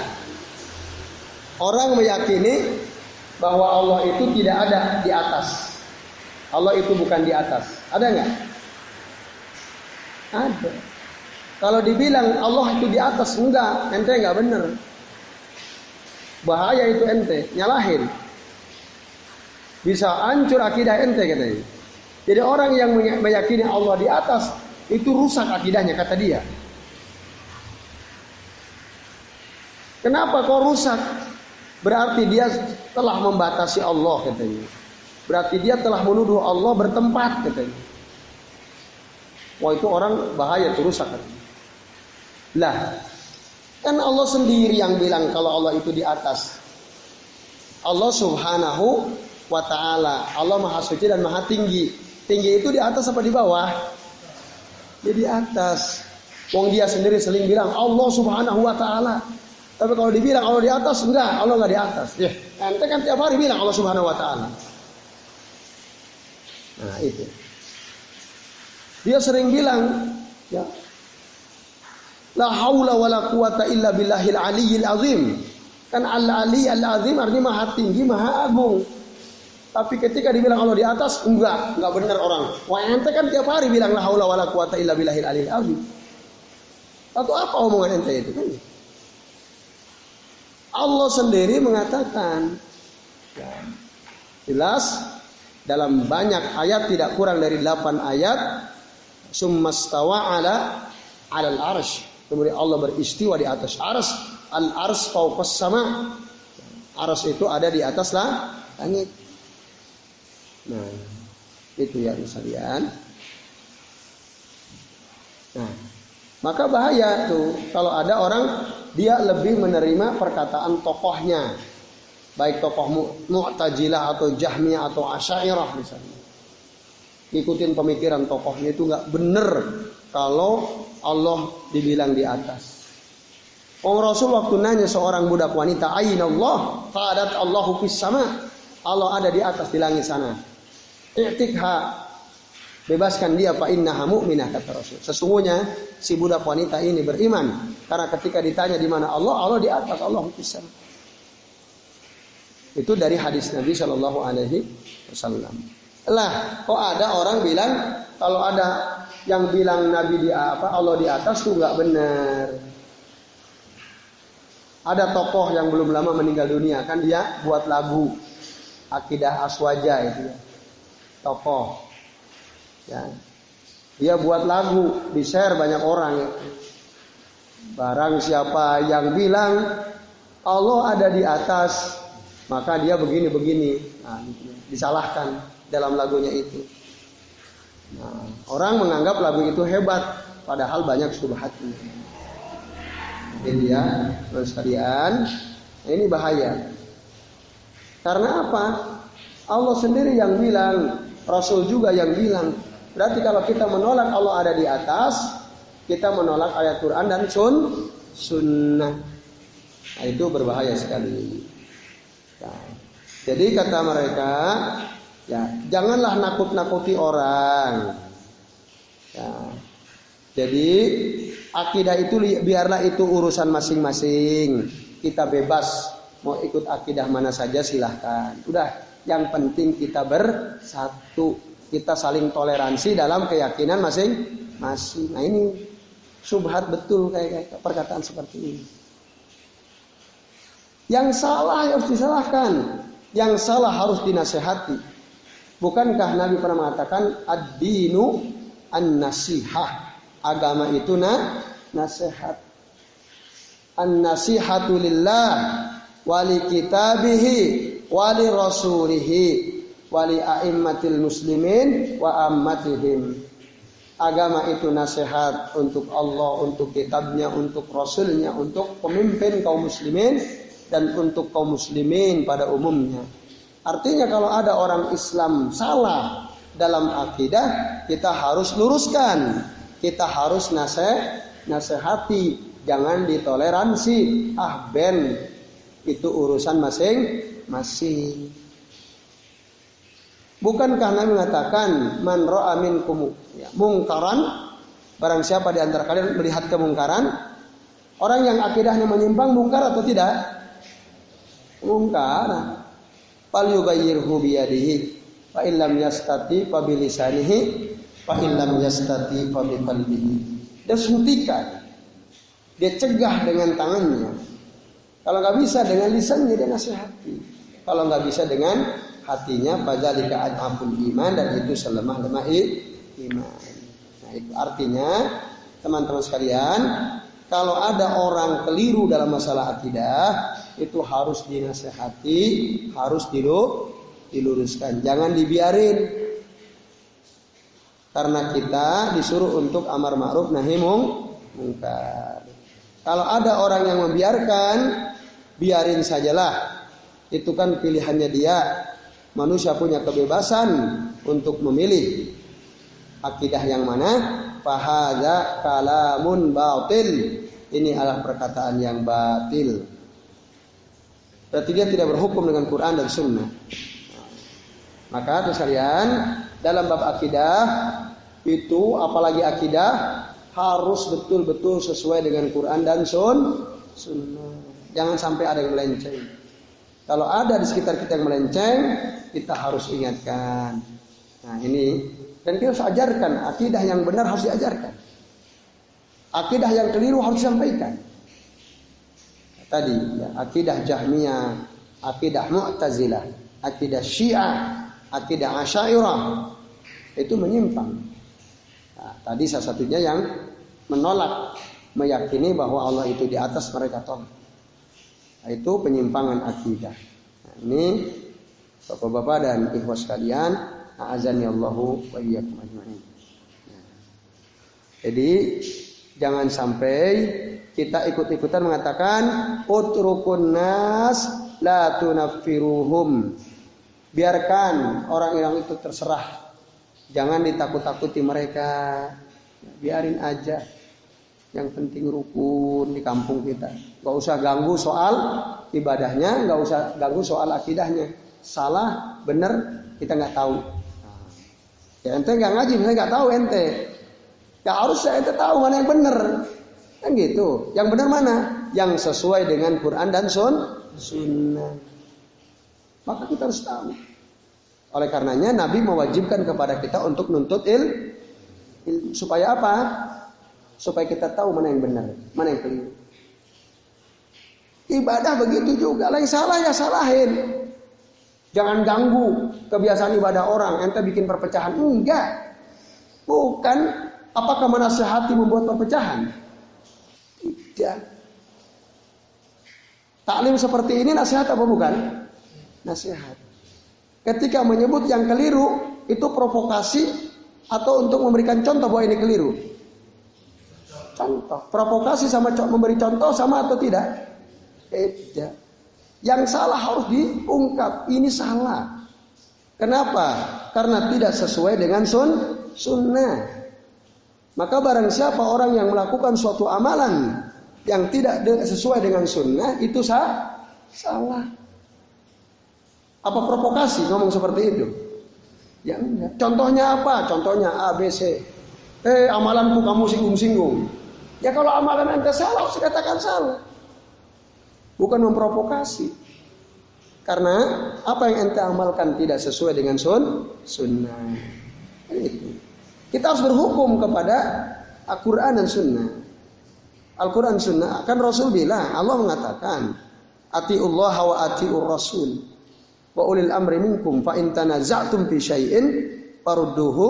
Orang meyakini bahwa Allah itu tidak ada di atas. Allah itu bukan di atas. Ada nggak? Ada. Kalau dibilang Allah itu di atas, enggak, ente enggak benar. Bahaya itu ente, nyalahin. Bisa hancur akidah ente katanya. Jadi orang yang meyakini Allah di atas itu rusak akidahnya kata dia. Kenapa kok rusak? Berarti dia telah membatasi Allah katanya. Berarti dia telah menuduh Allah bertempat katanya. Wah itu orang bahaya itu rusak katanya. Lah, kan Allah sendiri yang bilang kalau Allah itu di atas. Allah Subhanahu wa taala. Allah Maha Suci dan Maha Tinggi. Tinggi itu di atas apa di bawah? Ya di atas. Wong dia sendiri seling bilang Allah Subhanahu wa taala. Tapi kalau dibilang Allah di atas, enggak, Allah enggak di atas. Ya, ente kan tiap hari bilang Allah Subhanahu wa taala. Nah, itu. Dia sering bilang, ya, La haula wala quwata illa billahil aliyil azim. Kan al-ali al-azim artinya maha tinggi, maha agung. Tapi ketika dibilang Allah di atas, enggak, enggak benar orang. Wah ente kan tiap hari bilang la haula wala quwata illa billahil aliyil azim. Atau apa omongan ente itu kan? Allah sendiri mengatakan, jelas dalam banyak ayat tidak kurang dari 8 ayat, summastawa ala alal arsh Kemudian Allah beristiwa di atas ars. Al ars fauqas sama. Ars itu ada di atas lah langit. Nah, itu ya sekalian. Nah, maka bahaya tuh kalau ada orang dia lebih menerima perkataan tokohnya. Baik tokoh Mu'tazilah atau Jahmiyah atau Asy'ariyah misalnya. Ikutin pemikiran tokohnya itu nggak bener kalau Allah dibilang di atas. Om Rasul waktu nanya seorang budak wanita, Aina Allah? Qadat Allahu fis sama. Allah ada di atas di langit sana. I'tikha. Bebaskan dia fa innaha mu'minah kata Rasul. Sesungguhnya si budak wanita ini beriman karena ketika ditanya di mana Allah, Allah di atas, Allah fis sama. Itu dari hadis Nabi Shallallahu alaihi wasallam. Lah, kok ada orang bilang kalau ada yang bilang Nabi di apa Allah di atas tuh nggak benar. Ada tokoh yang belum lama meninggal dunia kan dia buat lagu akidah aswaja itu ya. Tokoh. Ya. Dia buat lagu di share banyak orang ya. Barang siapa yang bilang Allah ada di atas, maka dia begini-begini. Nah, gitu ya. disalahkan dalam lagunya itu. Nah, orang menganggap lagu itu hebat, padahal banyak subhatnya. Ini terus sekalian, ini bahaya. Karena apa? Allah sendiri yang bilang, Rasul juga yang bilang. Berarti kalau kita menolak Allah ada di atas, kita menolak ayat Quran dan sun, sunnah. Nah, itu berbahaya sekali. Nah, jadi kata mereka, Ya, janganlah nakut-nakuti orang. Ya. Jadi akidah itu biarlah itu urusan masing-masing. Kita bebas mau ikut akidah mana saja silahkan. Udah, yang penting kita bersatu. Kita saling toleransi dalam keyakinan masing-masing. Nah ini subhat betul kayak perkataan seperti ini. Yang salah harus disalahkan. Yang salah harus dinasehati. Bukankah Nabi pernah mengatakan ad-dinu an-nasihah. Agama itu na nasihat. An-nasihatu lillah wali kitabihi wali rasulihi wali a'immatil muslimin wa ammatihim. Agama itu nasihat untuk Allah, untuk kitabnya, untuk rasulnya, untuk pemimpin kaum muslimin dan untuk kaum muslimin pada umumnya. Artinya kalau ada orang Islam salah dalam akidah, kita harus luruskan. Kita harus nasih, nasihati, jangan ditoleransi. Ah ben, itu urusan masing-masing. Bukankah Nabi mengatakan man ra'a minkum ya, mungkaran barang siapa di antara kalian melihat kemungkaran orang yang akidahnya menyimpang mungkar atau tidak? Mungkar. Fal yughayyirhu bi yadihi fa illam yastati fa bi lisanihi fa illam yastati fa bi qalbihi. Dia suntikan. Dia cegah dengan tangannya. Kalau nggak bisa dengan lisannya dia nasihati. Kalau nggak bisa dengan hatinya fadzalika adhaful iman dan itu selemah-lemah iman. Nah, itu artinya teman-teman sekalian, kalau ada orang keliru dalam masalah akidah, itu harus dinasehati, harus dilu, diluruskan. Jangan dibiarin. Karena kita disuruh untuk amar ma'ruf nahi mungkar. Kalau ada orang yang membiarkan, biarin sajalah. Itu kan pilihannya dia manusia punya kebebasan untuk memilih akidah yang mana fahadha kalamun batil. Ini adalah perkataan yang batil. Berarti dia tidak berhukum dengan Quran dan Sunnah. Maka terus kalian dalam bab akidah itu apalagi akidah harus betul-betul sesuai dengan Quran dan Sun Sunnah. Jangan sampai ada yang melenceng. Kalau ada di sekitar kita yang melenceng kita harus ingatkan. Nah ini dan kita harus ajarkan akidah yang benar harus diajarkan. Akidah yang keliru harus disampaikan. Tadi ya, akidah Jahmiyah, akidah Mu'tazilah, akidah Syiah, akidah Asy'ariyah itu menyimpang. Nah, tadi salah satunya yang menolak meyakini bahwa Allah itu di atas mereka tolak. Nah, itu penyimpangan akidah. Nah, ini Bapak-bapak dan ikhwas sekalian, azan ya Allahu wa iyyakum ajma'in. Jadi jangan sampai kita ikut-ikutan mengatakan utrukun nas la tunaffiruhum. Biarkan orang-orang itu terserah. Jangan ditakut-takuti mereka. Biarin aja. Yang penting rukun di kampung kita. Gak usah ganggu soal ibadahnya, gak usah ganggu soal akidahnya salah, benar, kita nggak tahu. Ya ente nggak ngaji, saya nggak tahu ente. Ya harus saya ente tahu mana yang benar. Kan gitu. Yang benar mana? Yang sesuai dengan Quran dan Sun, Sunnah. Maka kita harus tahu. Oleh karenanya Nabi mewajibkan kepada kita untuk nuntut il, il supaya apa? Supaya kita tahu mana yang benar, mana yang keliru. Ibadah begitu juga. Yang salah ya salahin. Jangan ganggu kebiasaan ibadah orang. Ente bikin perpecahan. Enggak. Bukan. Apakah menasehati membuat perpecahan? Tidak. Taklim seperti ini nasihat apa bukan? Nasihat. Ketika menyebut yang keliru, itu provokasi atau untuk memberikan contoh bahwa ini keliru? Contoh. Provokasi sama memberi contoh sama atau tidak? Tidak. Yang salah harus diungkap. Ini salah. Kenapa? Karena tidak sesuai dengan sun, sunnah. Maka barang siapa orang yang melakukan suatu amalan yang tidak sesuai dengan sunnah itu sah, salah. Apa provokasi ngomong seperti itu? Ya enggak. Contohnya apa? Contohnya A, B, C. Eh amalanku kamu singgung-singgung. Ya kalau amalan anda salah, harus dikatakan salah bukan memprovokasi. Karena apa yang ente amalkan tidak sesuai dengan sun, sunnah. Itu. Kita harus berhukum kepada Al-Quran dan sunnah. Al-Quran sunnah. Kan Rasul bilang, Allah mengatakan, Atiullah wa atiur Rasul. wa ulil amri minkum fa in tanaza'tum fi syai'in farudduhu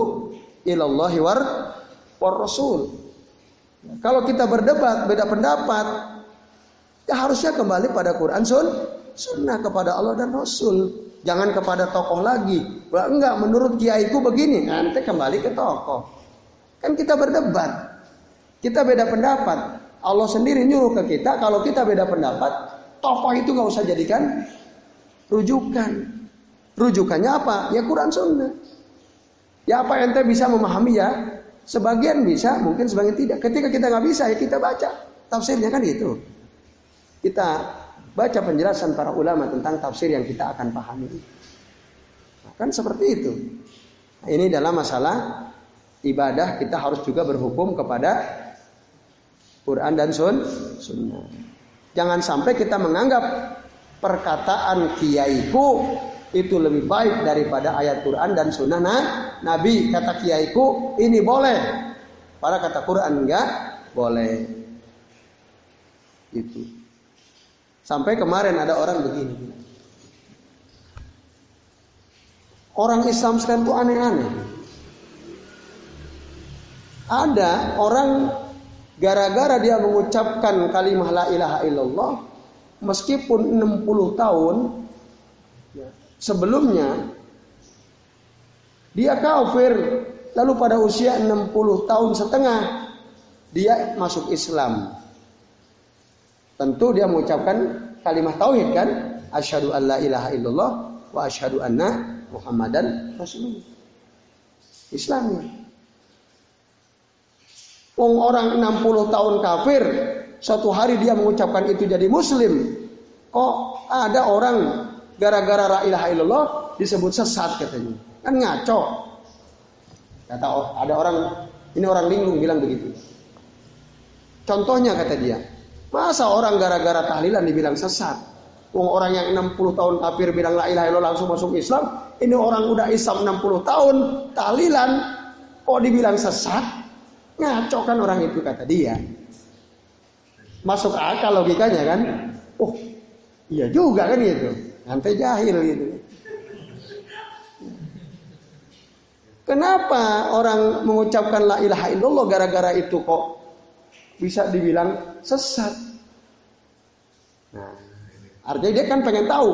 ila Allah war war rasul. Kalau kita berdebat beda pendapat, ya harusnya kembali pada Quran sun, sunnah kepada Allah dan Rasul. Jangan kepada tokoh lagi. Wah, enggak, menurut kiaiku begini. Nanti kembali ke tokoh. Kan kita berdebat. Kita beda pendapat. Allah sendiri nyuruh ke kita, kalau kita beda pendapat, tokoh itu nggak usah jadikan rujukan. Rujukannya apa? Ya Quran Sunnah. Ya apa ente bisa memahami ya? Sebagian bisa, mungkin sebagian tidak. Ketika kita nggak bisa ya kita baca tafsirnya kan itu. Kita baca penjelasan para ulama tentang tafsir yang kita akan pahami. Nah, kan seperti itu. Nah, ini dalam masalah ibadah kita harus juga berhukum kepada Quran dan sun, sunnah. Jangan sampai kita menganggap perkataan kiaiku itu lebih baik daripada ayat Quran dan sunnah nah, Nabi. Kata kiaiku ini boleh. Para kata Quran enggak boleh. Itu. Sampai kemarin ada orang begini. Orang Islam sekarang itu aneh-aneh. Ada orang gara-gara dia mengucapkan kalimat la ilaha illallah meskipun 60 tahun sebelumnya dia kafir lalu pada usia 60 tahun setengah dia masuk Islam tentu dia mengucapkan kalimat tauhid kan asyhadu alla ilaha illallah wa asyhadu anna muhammadan rasulullah Islamnya Wong orang 60 tahun kafir, suatu hari dia mengucapkan itu jadi muslim. Kok ada orang gara-gara la ilaha illallah disebut sesat katanya. Kan ngaco. Kata ada orang ini orang linglung bilang begitu. Contohnya kata dia, masa orang gara-gara tahlilan dibilang sesat? Wong orang yang 60 tahun kafir bilang la ilaha illallah langsung masuk Islam. Ini orang udah Islam 60 tahun tahlilan kok dibilang sesat? Ngaco kan orang itu kata dia. Masuk akal logikanya kan. Oh iya juga kan gitu. Nanti jahil gitu. Kenapa orang mengucapkan la ilaha illallah gara-gara itu kok bisa dibilang sesat? Nah, artinya dia kan pengen tahu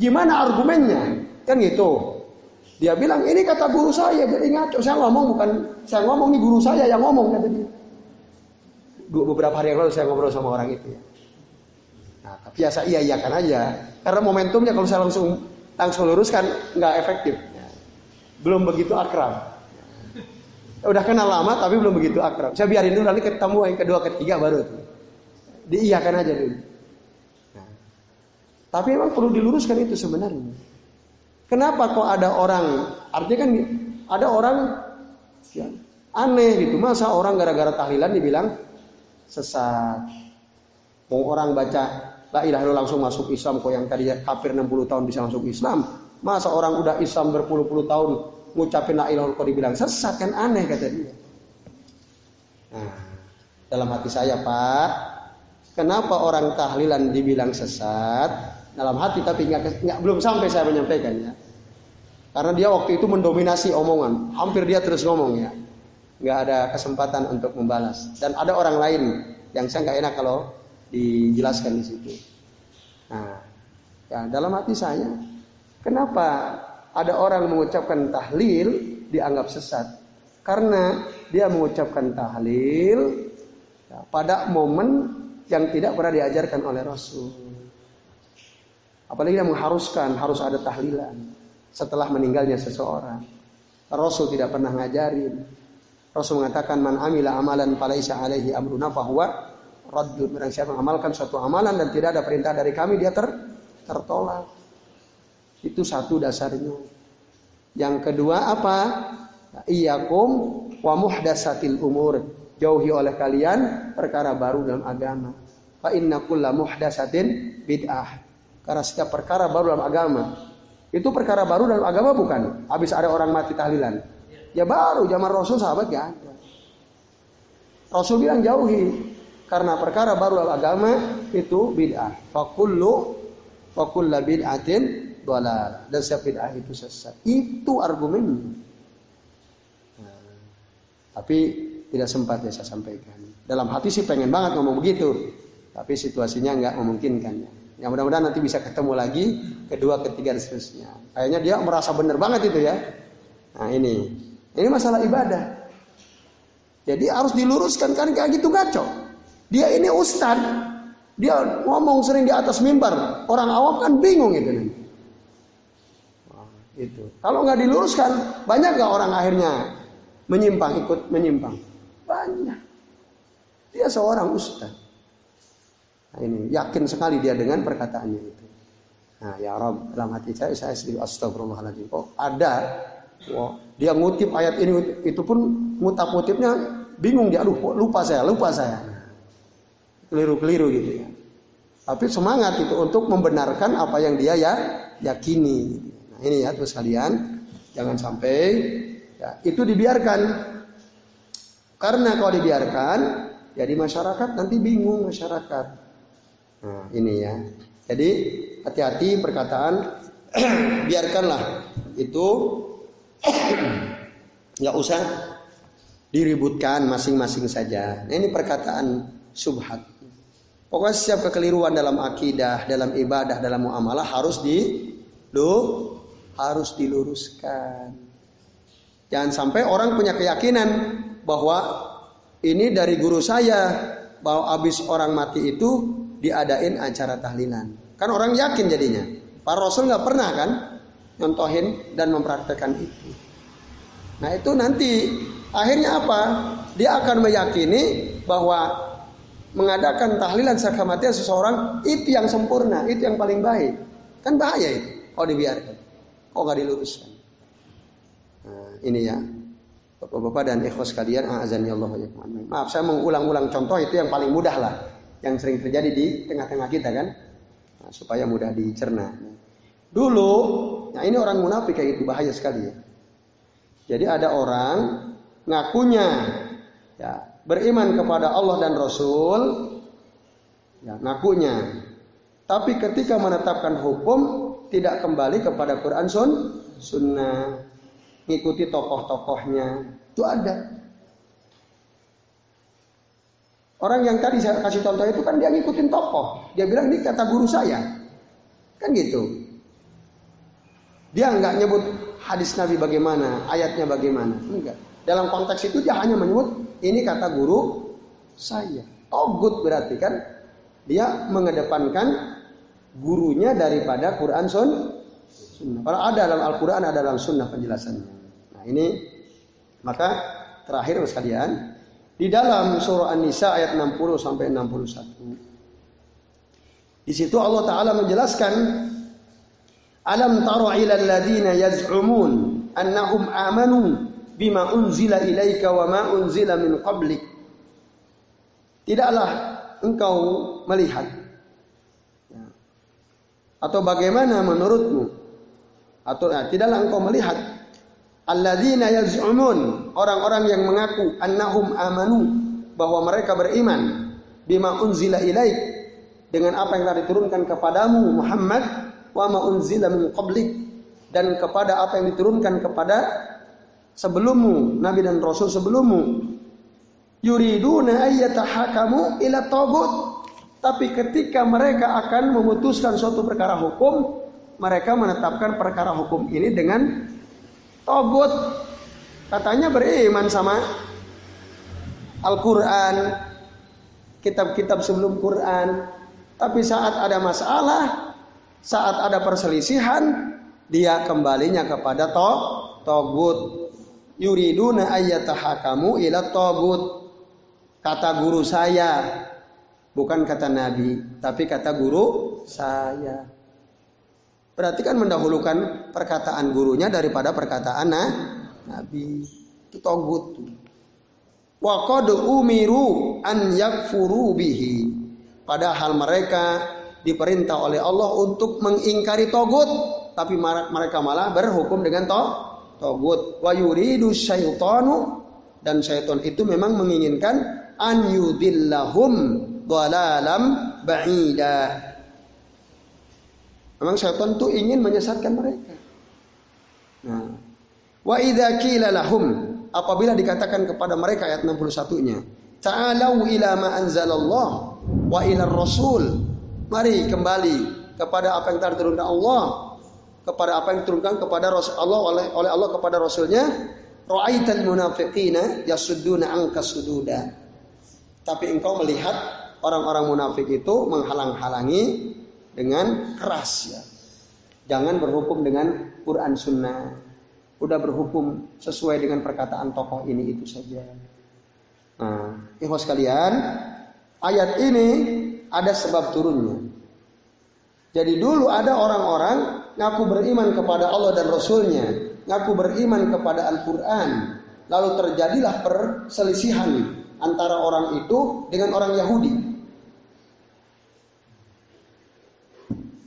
gimana argumennya, kan gitu. Dia bilang ini kata guru saya, jadi ngaco. Saya ngomong bukan saya ngomong ini guru saya yang ngomong kata dia. Beberapa hari yang lalu saya ngobrol sama orang itu ya. Nah, tapi ya saya iya kan aja. Karena momentumnya kalau saya langsung langsung luruskan nggak efektif. Belum begitu akrab. Udah kenal lama tapi belum begitu akrab. Saya biarin dulu nanti ketemu yang kedua ketiga baru tuh. Diiyakan aja dulu. Nah, tapi memang perlu diluruskan itu sebenarnya. Kenapa kok ada orang? Artinya kan ada orang ya, aneh gitu. Masa orang gara-gara tahlilan dibilang sesat. Mau orang baca la ilaha langsung masuk Islam kok yang tadi kafir 60 tahun bisa masuk Islam. Masa orang udah Islam berpuluh-puluh tahun ngucapin la ilaha kok dibilang sesat kan aneh kata dia. Nah, dalam hati saya Pak, kenapa orang tahlilan dibilang sesat? dalam hati tapi nggak, belum sampai saya menyampaikannya. Karena dia waktu itu mendominasi omongan, hampir dia terus ngomong ya, nggak ada kesempatan untuk membalas. Dan ada orang lain yang saya nggak enak kalau dijelaskan di situ. Nah, ya dalam hati saya, kenapa ada orang mengucapkan tahlil dianggap sesat? Karena dia mengucapkan tahlil ya, pada momen yang tidak pernah diajarkan oleh Rasul. Apalagi yang mengharuskan harus ada tahlilan setelah meninggalnya seseorang. Rasul tidak pernah ngajarin. Rasul mengatakan man amila amalan falaisa alaihi amruna fahuwa raddun. Barang siapa mengamalkan suatu amalan dan tidak ada perintah dari kami dia ter tertolak. Itu satu dasarnya. Yang kedua apa? Iyakum wa muhdasatil umur. Jauhi oleh kalian perkara baru dalam agama. Fa inna kulla muhdasatin bid'ah. Karena setiap perkara baru dalam agama. Itu perkara baru dalam agama bukan? Habis ada orang mati tahlilan. Ya baru zaman Rasul sahabat ada. Rasul bilang jauhi. Karena perkara baru dalam agama itu bid'ah. Fakullu fakulla bid'atin dolal dan setiap bid'ah itu sesat. Itu argumennya. Nah, tapi tidak sempat ya saya sampaikan. Dalam hati sih pengen banget ngomong begitu, tapi situasinya nggak memungkinkan. Ya mudah-mudahan nanti bisa ketemu lagi kedua, ketiga dan seterusnya. Kayaknya dia merasa benar banget itu ya. Nah ini, ini masalah ibadah. Jadi harus diluruskan kan kayak gitu ngaco. Dia ini ustad, dia ngomong sering di atas mimbar, orang awam kan bingung itu nanti. Itu. Kalau nggak diluruskan, banyak nggak orang akhirnya menyimpang ikut menyimpang? Banyak. Dia seorang ustad. Nah, ini yakin sekali dia dengan perkataannya itu. Nah, ya Rob, dalam hati saya saya sedih astagfirullahaladzim. Oh, ada Wah, dia ngutip ayat ini itu pun ngutap ngutipnya bingung dia aduh lupa saya lupa saya keliru-keliru gitu ya tapi semangat itu untuk membenarkan apa yang dia ya yakini ini ya terus kalian jangan sampai ya, itu dibiarkan karena kalau dibiarkan ya di masyarakat nanti bingung masyarakat nah ini ya jadi hati-hati perkataan biarkanlah itu nggak usah diributkan masing-masing saja. Nah, ini perkataan subhat. Pokoknya setiap kekeliruan dalam akidah, dalam ibadah, dalam muamalah harus di lu harus diluruskan. Jangan sampai orang punya keyakinan bahwa ini dari guru saya bahwa habis orang mati itu diadain acara tahlilan. Kan orang yakin jadinya. Para Rasul nggak pernah kan nyontohin dan mempraktekkan itu. Nah itu nanti akhirnya apa? Dia akan meyakini bahwa mengadakan tahlilan saat kematian seseorang itu yang sempurna, itu yang paling baik. Kan bahaya itu kalau dibiarkan. Kok nggak diluruskan? Nah, ini ya. Bapak-bapak dan ikhwas kalian, azan Allah ya Maaf, saya mengulang-ulang contoh itu yang paling mudah lah, yang sering terjadi di tengah-tengah kita kan, nah, supaya mudah dicerna. Dulu Nah ini orang munafik kayak gitu bahaya sekali ya. Jadi ada orang ngakunya ya beriman kepada Allah dan Rasul ya ngakunya tapi ketika menetapkan hukum tidak kembali kepada Quran sun sunnah ngikuti tokoh-tokohnya itu ada orang yang tadi saya kasih contoh itu kan dia ngikutin tokoh dia bilang ini kata guru saya kan gitu dia enggak nyebut hadis Nabi bagaimana, ayatnya bagaimana. Enggak. Dalam konteks itu dia hanya menyebut ini kata guru saya. Togut berarti kan dia mengedepankan gurunya daripada Quran sun sunnah. Kalau ada dalam Al-Quran ada dalam sunnah penjelasannya. Nah ini maka terakhir sekalian di dalam surah An-Nisa ayat 60 sampai 61. Di situ Allah Taala menjelaskan Alam ila alladziina yaz'umun annahum amanu bima unzila ilaika wa ma unzila min qablik. Tidaklah engkau melihat. Atau bagaimana menurutmu? Atau ya, tidaklah engkau melihat. Alladzina yaz'umun. Orang-orang yang mengaku annahum amanu. Bahwa mereka beriman. Bima unzila ilaik. Dengan apa yang telah diturunkan kepadamu Muhammad. Wa ma unzila min qablik. Dan kepada apa yang diturunkan kepada sebelummu nabi dan rasul sebelummu. Yuriduna ayyatahakamu ila tagut tapi ketika mereka akan memutuskan suatu perkara hukum mereka menetapkan perkara hukum ini dengan togut katanya beriman sama Al-Quran kitab-kitab sebelum Quran tapi saat ada masalah saat ada perselisihan, dia kembalinya kepada to, togut. Yuriduna ayyatahakamu ila togut. Kata guru saya, bukan kata Nabi, tapi kata guru saya. Berarti kan mendahulukan perkataan gurunya daripada perkataan nah, Nabi. Itu togut. Wa umiru an yakfuru bihi. Padahal mereka diperintah oleh Allah untuk mengingkari togut, tapi mereka malah berhukum dengan to togut. Wa yuridu syaitanu dan syaitan itu memang menginginkan an yudillahum dhalalam ba'ida. Memang syaitan itu ingin menyesatkan mereka. Nah, wa idza qila lahum apabila dikatakan kepada mereka ayat 61-nya, ta'alau ila ma anzalallah wa ila rasul. Mari kembali kepada apa yang telah diturunkan Allah, kepada apa yang diturunkan kepada Allah oleh oleh Allah kepada Rasulnya. Ra'aital munafiqina yasudduna anka sududa. Tapi engkau melihat orang-orang munafik itu menghalang-halangi dengan keras ya. Jangan berhukum dengan Quran Sunnah. Udah berhukum sesuai dengan perkataan tokoh ini itu saja. Nah, ikhwas sekalian, ayat ini ada sebab turunnya. Jadi dulu ada orang-orang ngaku beriman kepada Allah dan Rasulnya, ngaku beriman kepada Al-Quran. Lalu terjadilah perselisihan antara orang itu dengan orang Yahudi.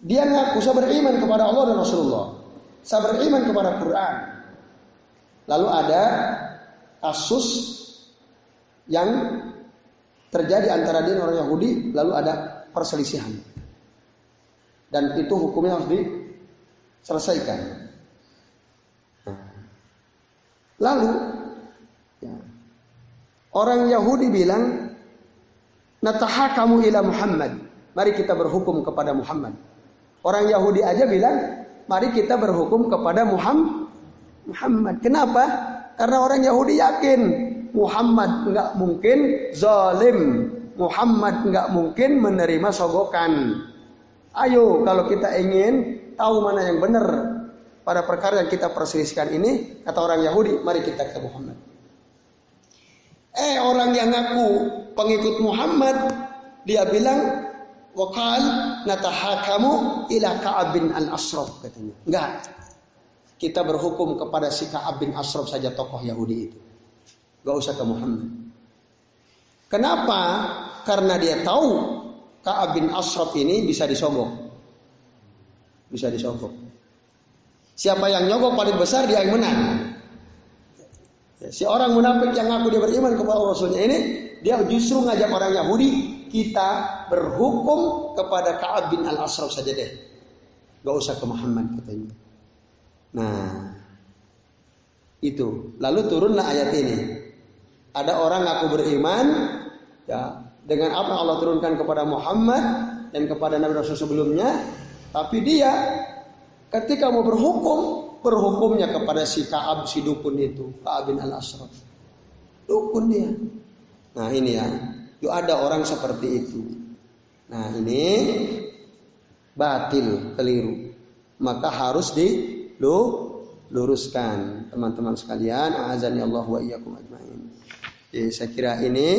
Dia ngaku saya beriman kepada Allah dan Rasulullah. Saya beriman kepada Quran. Lalu ada kasus yang terjadi antara dia dan orang Yahudi, lalu ada perselisihan. Dan itu hukumnya harus diselesaikan. Lalu ya, orang Yahudi bilang, Nataha kamu ila Muhammad. Mari kita berhukum kepada Muhammad. Orang Yahudi aja bilang, mari kita berhukum kepada Muhammad. Kenapa? Karena orang Yahudi yakin Muhammad nggak mungkin zalim. Muhammad nggak mungkin menerima sogokan. Ayo kalau kita ingin tahu mana yang benar pada perkara yang kita perselisihkan ini, kata orang Yahudi, mari kita ke Muhammad. Eh orang yang ngaku pengikut Muhammad, dia bilang wakal natahakamu ila Ka'ab bin al-Asraf katanya. Enggak. Kita berhukum kepada si Ka'ab bin Asraf saja tokoh Yahudi itu. Gak usah ke Muhammad. Kenapa? Karena dia tahu Ka'ab bin Asraf ini bisa disogok. Bisa disogok. Siapa yang nyogok paling besar dia yang menang. Si orang munafik yang ngaku dia beriman kepada Rasulnya ini, dia justru ngajak orang Yahudi, kita berhukum kepada Ka'ab bin Al-Asraf saja deh. Gak usah ke Muhammad katanya. Nah, itu. Lalu turunlah ayat ini. Ada orang ngaku beriman ya dengan apa Allah turunkan kepada Muhammad dan kepada Nabi Rasul sebelumnya, tapi dia ketika mau berhukum berhukumnya kepada si Kaab si dukun itu, Kaab bin Al Asraf. Dukun dia. Nah ini ya, yuk ada orang seperti itu. Nah ini batil, keliru. Maka harus diluruskan teman-teman sekalian. Azani Allah wa iyyakum ajmain. Jadi saya kira ini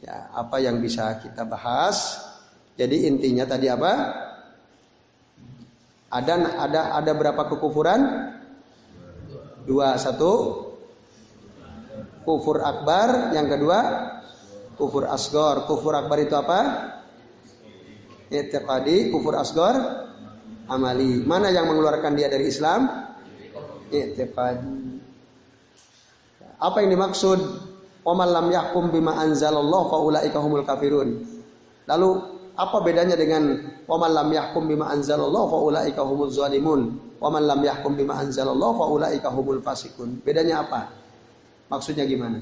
ya apa yang bisa kita bahas. Jadi intinya tadi apa? Ada ada ada berapa kekufuran? Dua satu kufur akbar, yang kedua kufur asgor. Kufur akbar itu apa? I'tiqadi, kufur asgor amali. Mana yang mengeluarkan dia dari Islam? I'tiqadi. Apa yang dimaksud Oman lam yahkum bima anzalallah faulaika humul kafirun. Lalu apa bedanya dengan waman lam yahkum bima anzalallah faulaika humul zalimun? Waman lam yahkum bima anzalallah faulaika humul fasikun. Bedanya apa? Maksudnya gimana?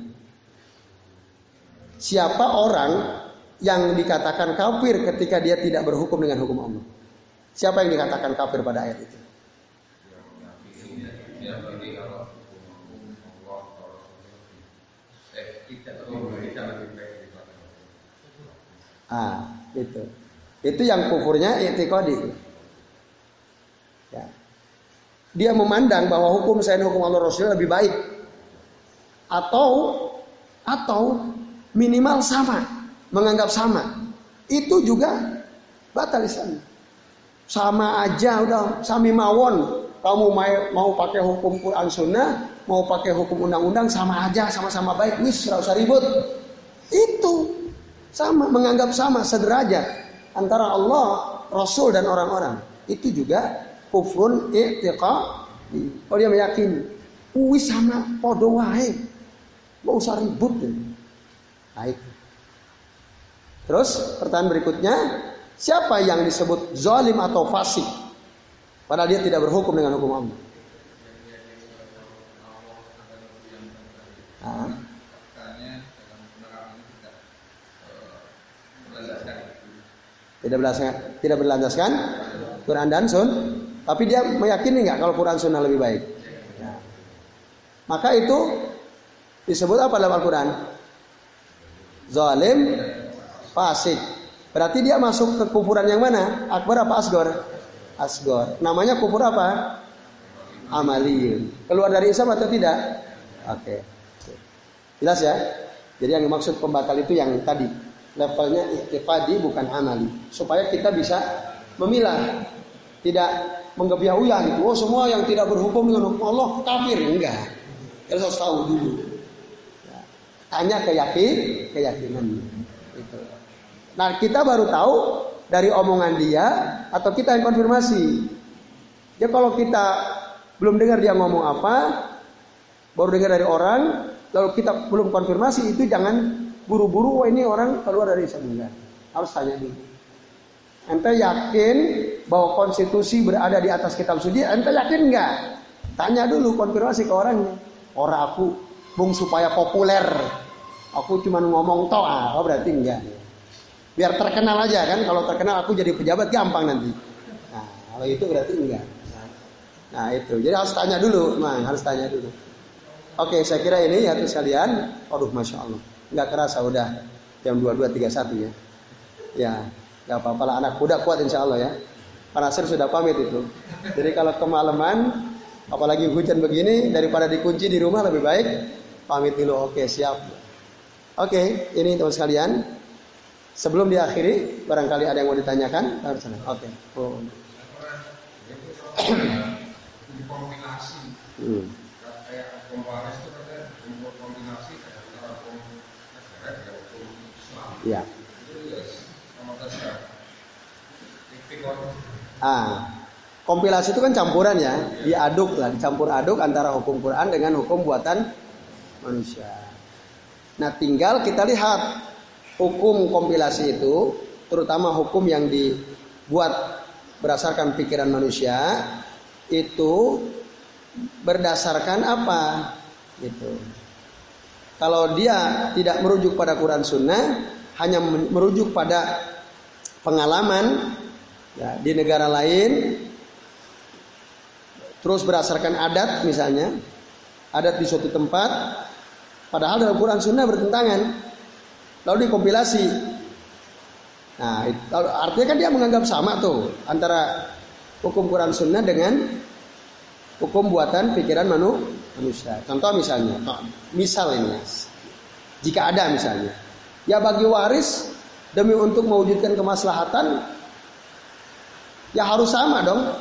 Siapa orang yang dikatakan kafir ketika dia tidak berhukum dengan hukum Allah? Siapa yang dikatakan kafir pada ayat itu? Ah, itu. Itu yang kufurnya itikadi. Ya. Dia memandang bahwa hukum saya hukum Allah Rasul lebih baik. Atau atau minimal sama, menganggap sama. Itu juga batal Islam. Sama aja udah sami mawon. Kamu mau, mau pakai hukum Quran Sunnah, mau pakai hukum undang-undang sama aja, sama-sama baik. Wis, usah ribut. Itu sama, menganggap sama, sederajat antara Allah, Rasul dan orang-orang. Itu juga kufrun i'tiqadi. Kalau dia meyakini, wis sama podo wae. Mau usah ribut. Nah itu. Terus pertanyaan berikutnya, siapa yang disebut zalim atau fasik? Padahal dia tidak berhukum dengan hukum Allah. Tidak berlandaskan, tidak berlandaskan Quran dan Sun, tapi dia meyakini nggak kalau Quran Sunnah lebih baik. Ya. Maka itu disebut apa dalam Al-Quran? Zalim, fasik. Berarti dia masuk ke kufuran yang mana? Akbar apa asgor? Asgor. Namanya kufur apa? Amaliyun. Keluar dari Islam atau tidak? Oke. Jelas ya? Jadi yang dimaksud pembatal itu yang tadi levelnya iktifadi bukan amali supaya kita bisa memilah tidak menggebiah uyah gitu oh semua yang tidak berhukum dengan Allah kafir enggak kita harus tahu dulu ya. tanya keyakin keyakinan itu nah kita baru tahu dari omongan dia atau kita yang konfirmasi ya kalau kita belum dengar dia ngomong apa baru dengar dari orang lalu kita belum konfirmasi itu jangan buru-buru wah ini orang keluar dari Islam. Harus tanya dulu. Ente yakin bahwa konstitusi berada di atas kitab suci? Ente yakin enggak? Tanya dulu konfirmasi ke orangnya. Orang aku bung supaya populer. Aku cuma ngomong toh, ah, oh berarti enggak. Biar terkenal aja kan, kalau terkenal aku jadi pejabat gampang nanti. Nah, kalau itu berarti enggak. Nah, itu. Jadi harus tanya dulu, mang, harus tanya dulu. Oke, saya kira ini ya sekalian. Aduh, masya Allah nggak kerasa udah jam 22.31 ya. Ya, nggak apa-apa lah anak kuda kuat insya Allah ya. Pak Nasir sudah pamit itu. Jadi kalau kemalaman, apalagi hujan begini, daripada dikunci di rumah lebih baik pamit dulu. Oke, siap. Oke, ini teman sekalian. Sebelum diakhiri, barangkali ada yang mau ditanyakan. Oke. Oh. hmm. Ya. Ah, kompilasi itu kan campuran ya, diaduk lah, dicampur aduk antara hukum Quran dengan hukum buatan manusia. Nah, tinggal kita lihat hukum kompilasi itu, terutama hukum yang dibuat berdasarkan pikiran manusia, itu berdasarkan apa? Gitu. Kalau dia tidak merujuk pada Quran Sunnah, hanya merujuk pada pengalaman ya, di negara lain, terus berdasarkan adat misalnya, adat di suatu tempat, padahal dalam Quran Sunnah bertentangan, lalu dikompilasi. Nah, artinya kan dia menganggap sama tuh antara hukum Quran Sunnah dengan hukum buatan pikiran manusia. Contoh misalnya, misal ini, jika ada misalnya, Ya bagi waris demi untuk mewujudkan kemaslahatan ya harus sama dong.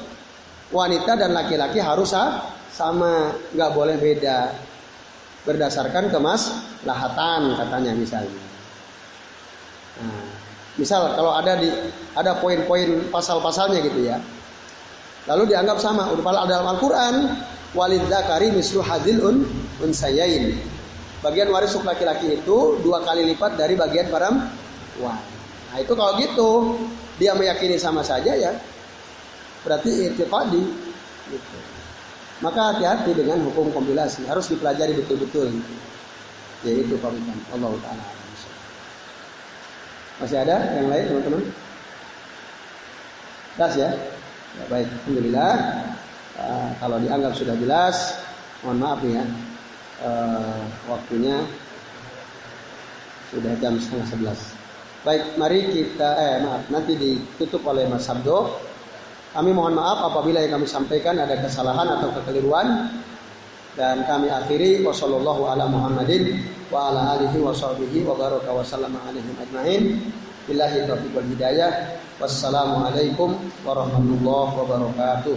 Wanita dan laki-laki harus sama, nggak boleh beda. Berdasarkan kemaslahatan katanya misalnya. Nah, misal kalau ada di ada poin-poin pasal-pasalnya gitu ya. Lalu dianggap sama. Udah dalam Al-Qur'an walid zakari mislu hadil un unsayain Bagian waris laki-laki itu dua kali lipat dari bagian perempuan. Nah itu kalau gitu dia meyakini sama saja ya berarti tadi. Gitu. Maka hati-hati dengan hukum kompilasi harus dipelajari betul-betul. Gitu. Yaitu komitmen Allah Taala. Masih ada yang lain teman-teman? Jelas ya? ya baik, Alhamdulillah. Uh, kalau dianggap sudah jelas, mohon maaf ya uh, waktunya sudah jam setengah sebelas. Baik, mari kita eh maaf nanti ditutup oleh Mas Sabdo. Kami mohon maaf apabila yang kami sampaikan ada kesalahan atau kekeliruan dan kami akhiri wasallallahu ala Muhammadin wa ala alihi wa sahbihi wa baraka wa sallama alaihim ajmain. Billahi taufiq wal hidayah. Wassalamualaikum warahmatullahi wabarakatuh.